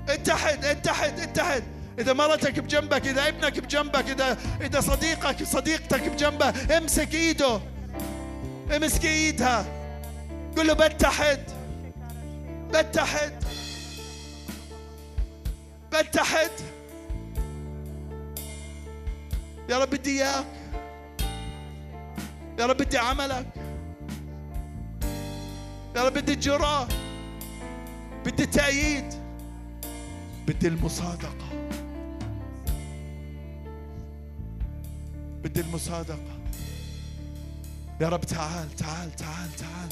اتحد. اتحد. اتحد. إذا مرتك بجنبك إذا ابنك بجنبك إذا إذا صديقك صديقتك بجنبه امسك إيده. امسك إيدها. قل له بتحد. بتحد. بتحد. يا رب بدي إياك. يا رب بدي عملك. يا رب بدي الجرأة بدي التأييد بدي المصادقة. بدي المصادقة. يا رب تعال تعال تعال تعال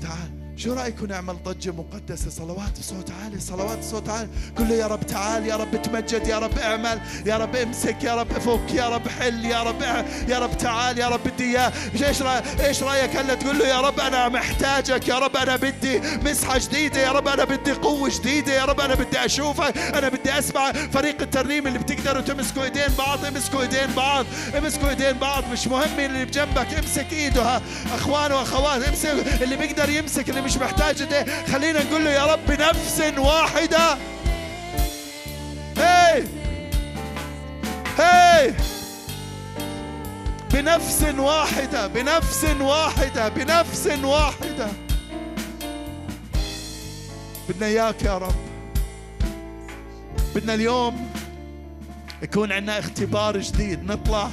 تعال. شو رايكم نعمل ضجه مقدسه صلوات بصوت عالي صلوات بصوت عالي قل يا رب تعال يا رب تمجد يا رب اعمل يا رب امسك يا رب فك يا رب حل يا رب يا رب تعال يا رب بدي اياه إيش رايك إيش رايك هلا تقول له يا رب أنا محتاجك يا رب أنا بدي مسحه جديده يا رب أنا بدي قوه جديده يا رب أنا بدي اشوفك أنا بدي اسمع فريق الترنيم اللي بتقدروا تمسكوا ايدين بعض امسكوا ايدين بعض امسكوا ايدين بعض مش مهم اللي بجنبك امسك ايده ها اخوان واخوات امسك اللي بيقدر يمسك اللي مش محتاج ده. خلينا نقول له يا رب بنفس واحدة. هي هي بنفس واحدة بنفس واحدة بنفس واحدة. بدنا إياك يا رب. بدنا اليوم يكون عندنا اختبار جديد. نطلع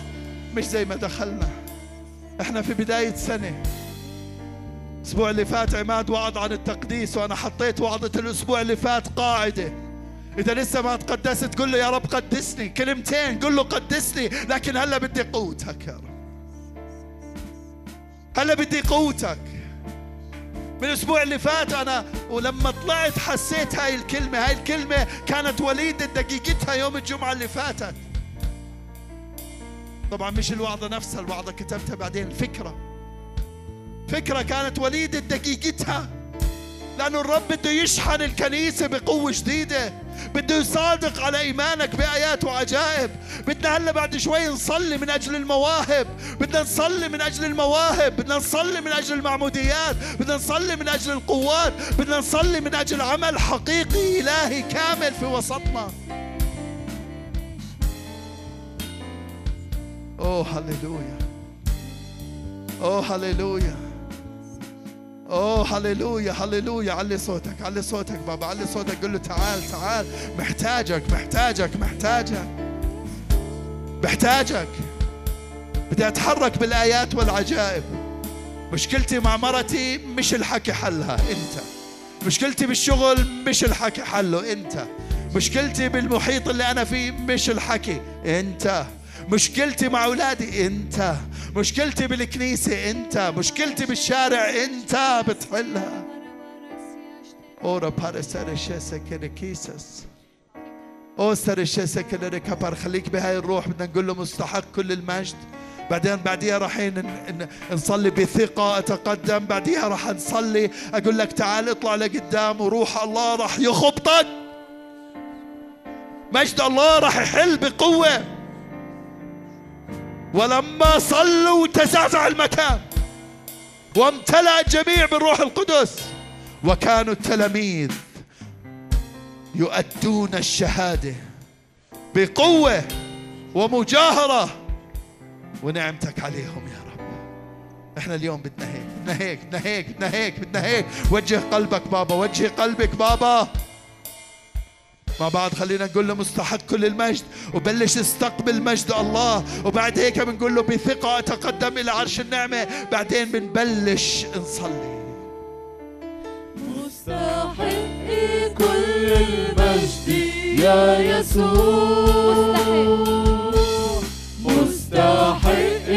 مش زي ما دخلنا. إحنا في بداية سنة. الأسبوع اللي فات عماد وعد عن التقديس وأنا حطيت وعظة الأسبوع اللي فات قاعدة. إذا لسه ما تقدست قل له يا رب قدسني. كلمتين قل له قدسني لكن هلا بدي قوتك يا رب. هلا بدي قوتك. من الأسبوع اللي فات أنا ولما طلعت حسيت هاي الكلمة هاي الكلمة كانت وليدة دقيقتها يوم الجمعة اللي فاتت. طبعا مش الوعظة نفسها الوعظة كتبتها بعدين الفكرة. فكرة كانت وليدة دقيقتها. لأنه الرب بده يشحن الكنيسة بقوة جديدة بده يصادق على إيمانك بآيات وعجائب. بدنا هلأ بعد شوي نصلي من أجل المواهب. بدنا نصلي من أجل المواهب. بدنا نصلي من أجل المعموديات. بدنا نصلي من أجل القوات. بدنا نصلي من أجل عمل حقيقي إلهي كامل في وسطنا. أوه هللويا أوه هللويا اوه هللويا هللويا علي صوتك علي صوتك بابا علي صوتك. قل له تعال تعال. محتاجك محتاجك محتاجك. محتاجك. بدي أتحرك بالآيات والعجائب. مشكلتي مع مرتي مش الحكي حلها أنت. مشكلتي بالشغل مش الحكي حله أنت. مشكلتي بالمحيط اللي أنا فيه مش الحكي أنت. مشكلتي مع أولادي أنت مشكلتي بالكنيسة أنت مشكلتي بالشارع أنت بتحلها. أورا بارسر الشاسة كيسس. أو سر الشاسة كبر خليك بهاي الروح بدنا نقول له مستحق كل المجد. بعدين بعديها رايحين نصلي بثقة أتقدم. بعديها راح نصلي. أقول لك تعال اطلع لقدام وروح الله راح يخبطك. مجد الله راح يحل بقوة. ولما صلوا تزعزع المكان وامتلأ الجميع بالروح القدس وكانوا التلاميذ يؤدون الشهادة بقوة ومجاهرة. ونعمتك عليهم يا رب. إحنا اليوم بدنا هيك بدنا هيك بدنا هيك بدنا هيك بدنا هيك. وجه قلبك بابا وجه قلبك بابا. مع بعض خلينا نقول له مستحق كل المجد وبلش استقبل مجد الله وبعد هيك بنقول له بثقة أتقدم إلى عرش النعمة. بعدين بنبلش نصلي. مستحق كل المجد يا يسوع. مستحق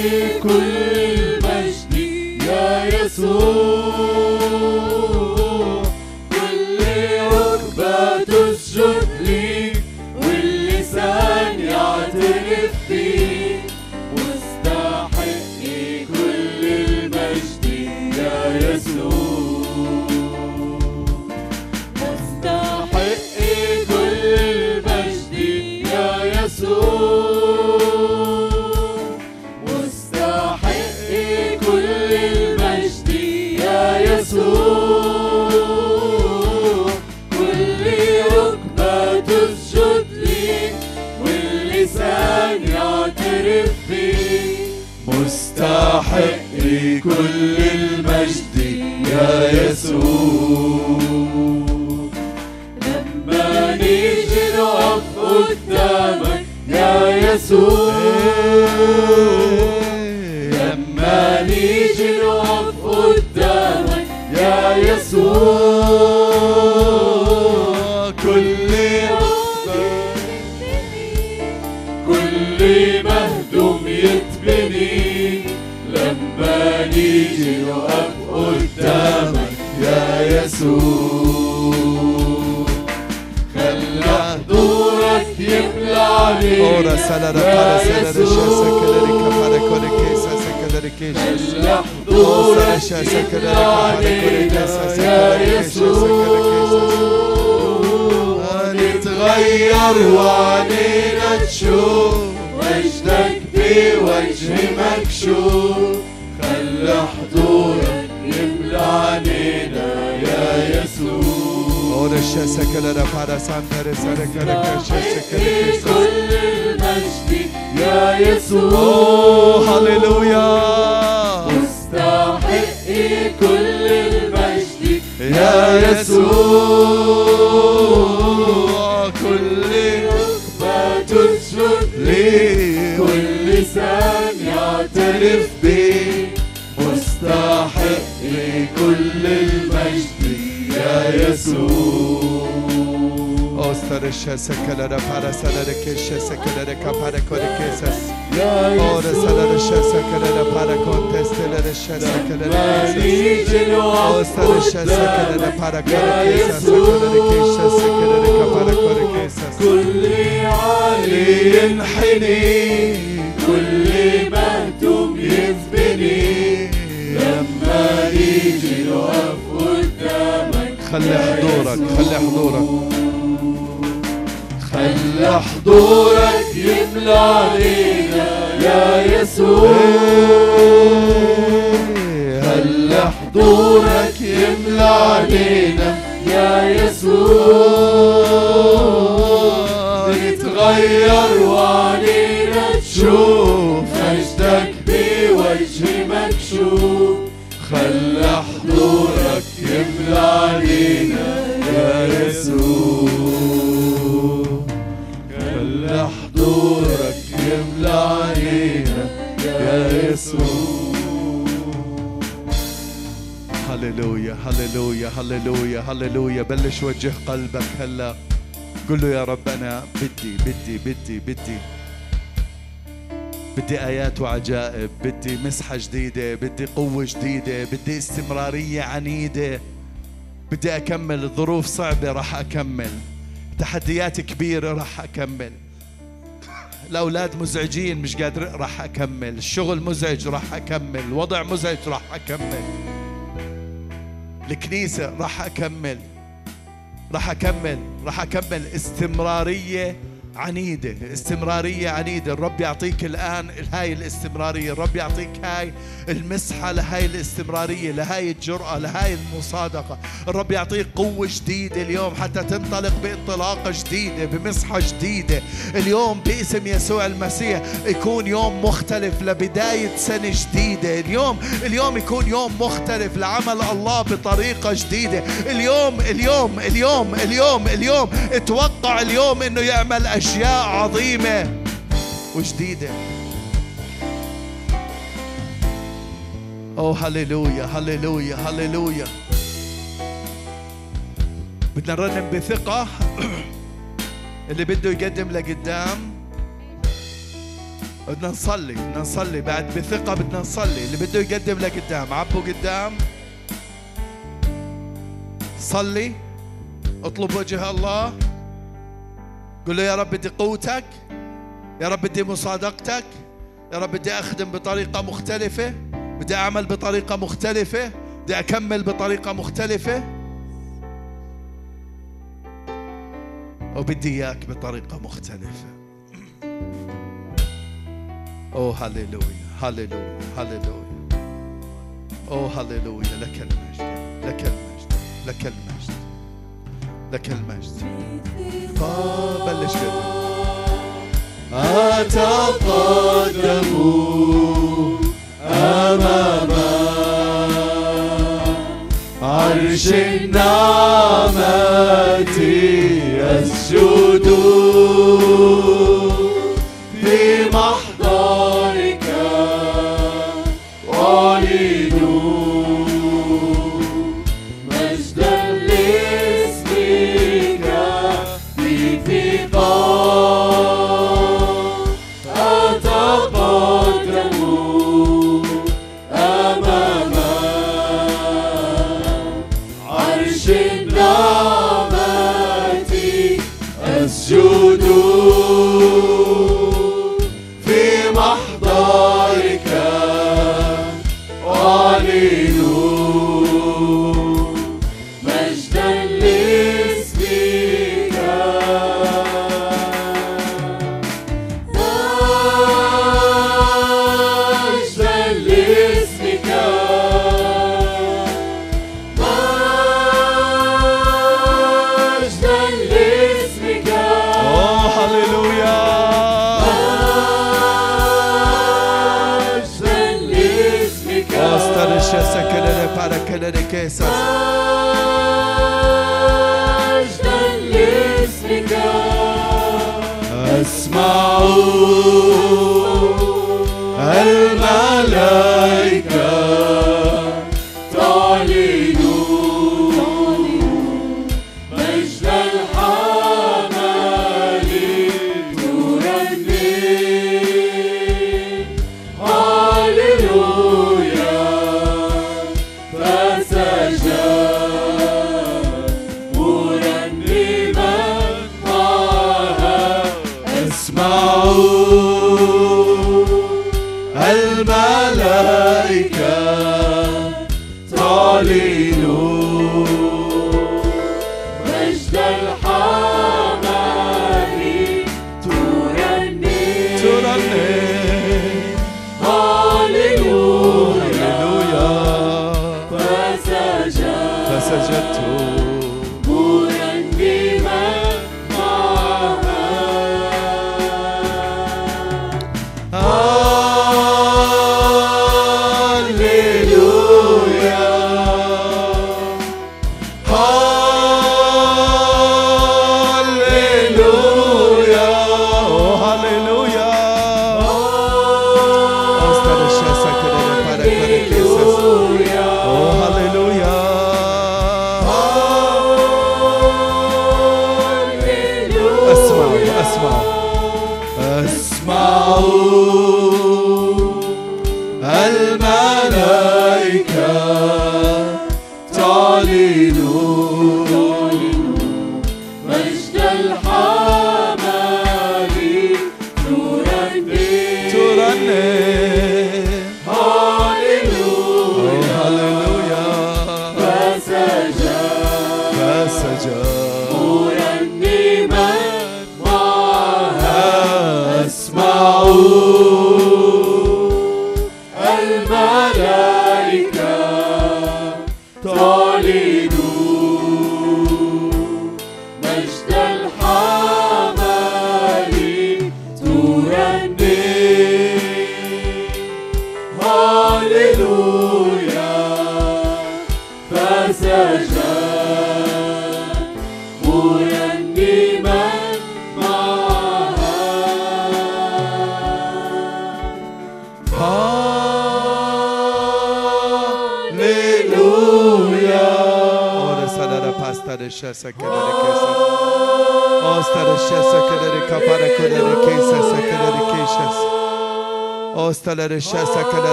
كل المجد يا يسوع. مستحق كل المجد يا يسوع. لما نيجي نقف قدامك يا يسوع. لما نيجي نقف قدامك يا يسوع. لما نيجي نقف قدامك يا يسوع خلى حضورك يملى علينا salara shasa kalari يسوع kapara kore kesa sakalari kesha. خلى حضورك يملى علينا يا. يسوع نتغير وعنينا تشوف وجدك بوجه مكشوف حضورك يملى علينا يا يسوع. Para santare sara kalari kesha sakalari kesha. كل المجد يا يسوع hallelujah. مستحق كل المجد يا يسوع كل ما تسجد لي كل لسان يعترف بيك kore kesha. يا Ora salara shasa kalari para conteste la shasa kalari ما kesha. نيجي نقف Ostara shasa kalari قدامك para يا kore kesha sakalari kesha يسوع sakalari kapara kore kesha. كل عالي ينحني كل مهتوم يذبني لما نيجي نقف خلي حضورك خلي حضورك. خلي حضورك يملى علينا يا يسوع. خلي حضورك يملى علينا يا يسوع. نتغير وعنينا تشوف. هللويا هللويا هللويا هللويا. بلش وجه قلبك هلا. قل له يا رب أنا بدي بدي بدي بدي. بدي آيات وعجائب بدي مسحة جديدة بدي قوة جديدة بدي استمرارية عنيدة. بدي أكمل ظروف صعبة راح أكمل. تحديات كبيرة راح أكمل. الأولاد مزعجين مش قادر راح أكمل. الشغل مزعج راح أكمل. الوضع مزعج راح أكمل. الكنيسة راح أكمل. راح أكمل راح أكمل. استمرارية عنيدة استمرارية عنيدة. الرب يعطيك الآن هاي الاستمرارية. الرب يعطيك هاي المسحة لهاي الاستمرارية لهاي الجرأة لهاي المصادقة. الرب يعطيك قوة جديدة اليوم حتى تنطلق بانطلاقة جديدة بمسحة جديدة. اليوم باسم يسوع المسيح يكون يوم مختلف لبداية سنة جديدة. اليوم اليوم يكون يوم مختلف لعمل الله بطريقة جديدة. اليوم اليوم اليوم اليوم اليوم. أتوقع اليوم إنه يعمل أشياء عظيمة وجديدة. اوه هللويا هللويا هللويا بدنا نرنم بثقة. اللي بده يقدم لقدام. بدنا نصلي بدنا نصلي. بعد بثقة بدنا نصلي. اللي بده يقدم لقدام عبوا قدام. صلي. اطلب وجه الله. قل له يا رب بدي قوتك يا رب بدي مصادقتك يا رب بدي أخدم بطريقة مختلفة بدي أعمل بطريقة مختلفة بدي أكمل بطريقة مختلفة. وبدي إياك بطريقة مختلفة. أوه هللويا هللويا هللويا. أوه هللويا لك المجد لك المجد لك المجد. لك المجد. بلش قدم أتقدم أمام عرش النعمة أسجد اسمعوا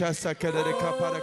Shasa Kadere Kapara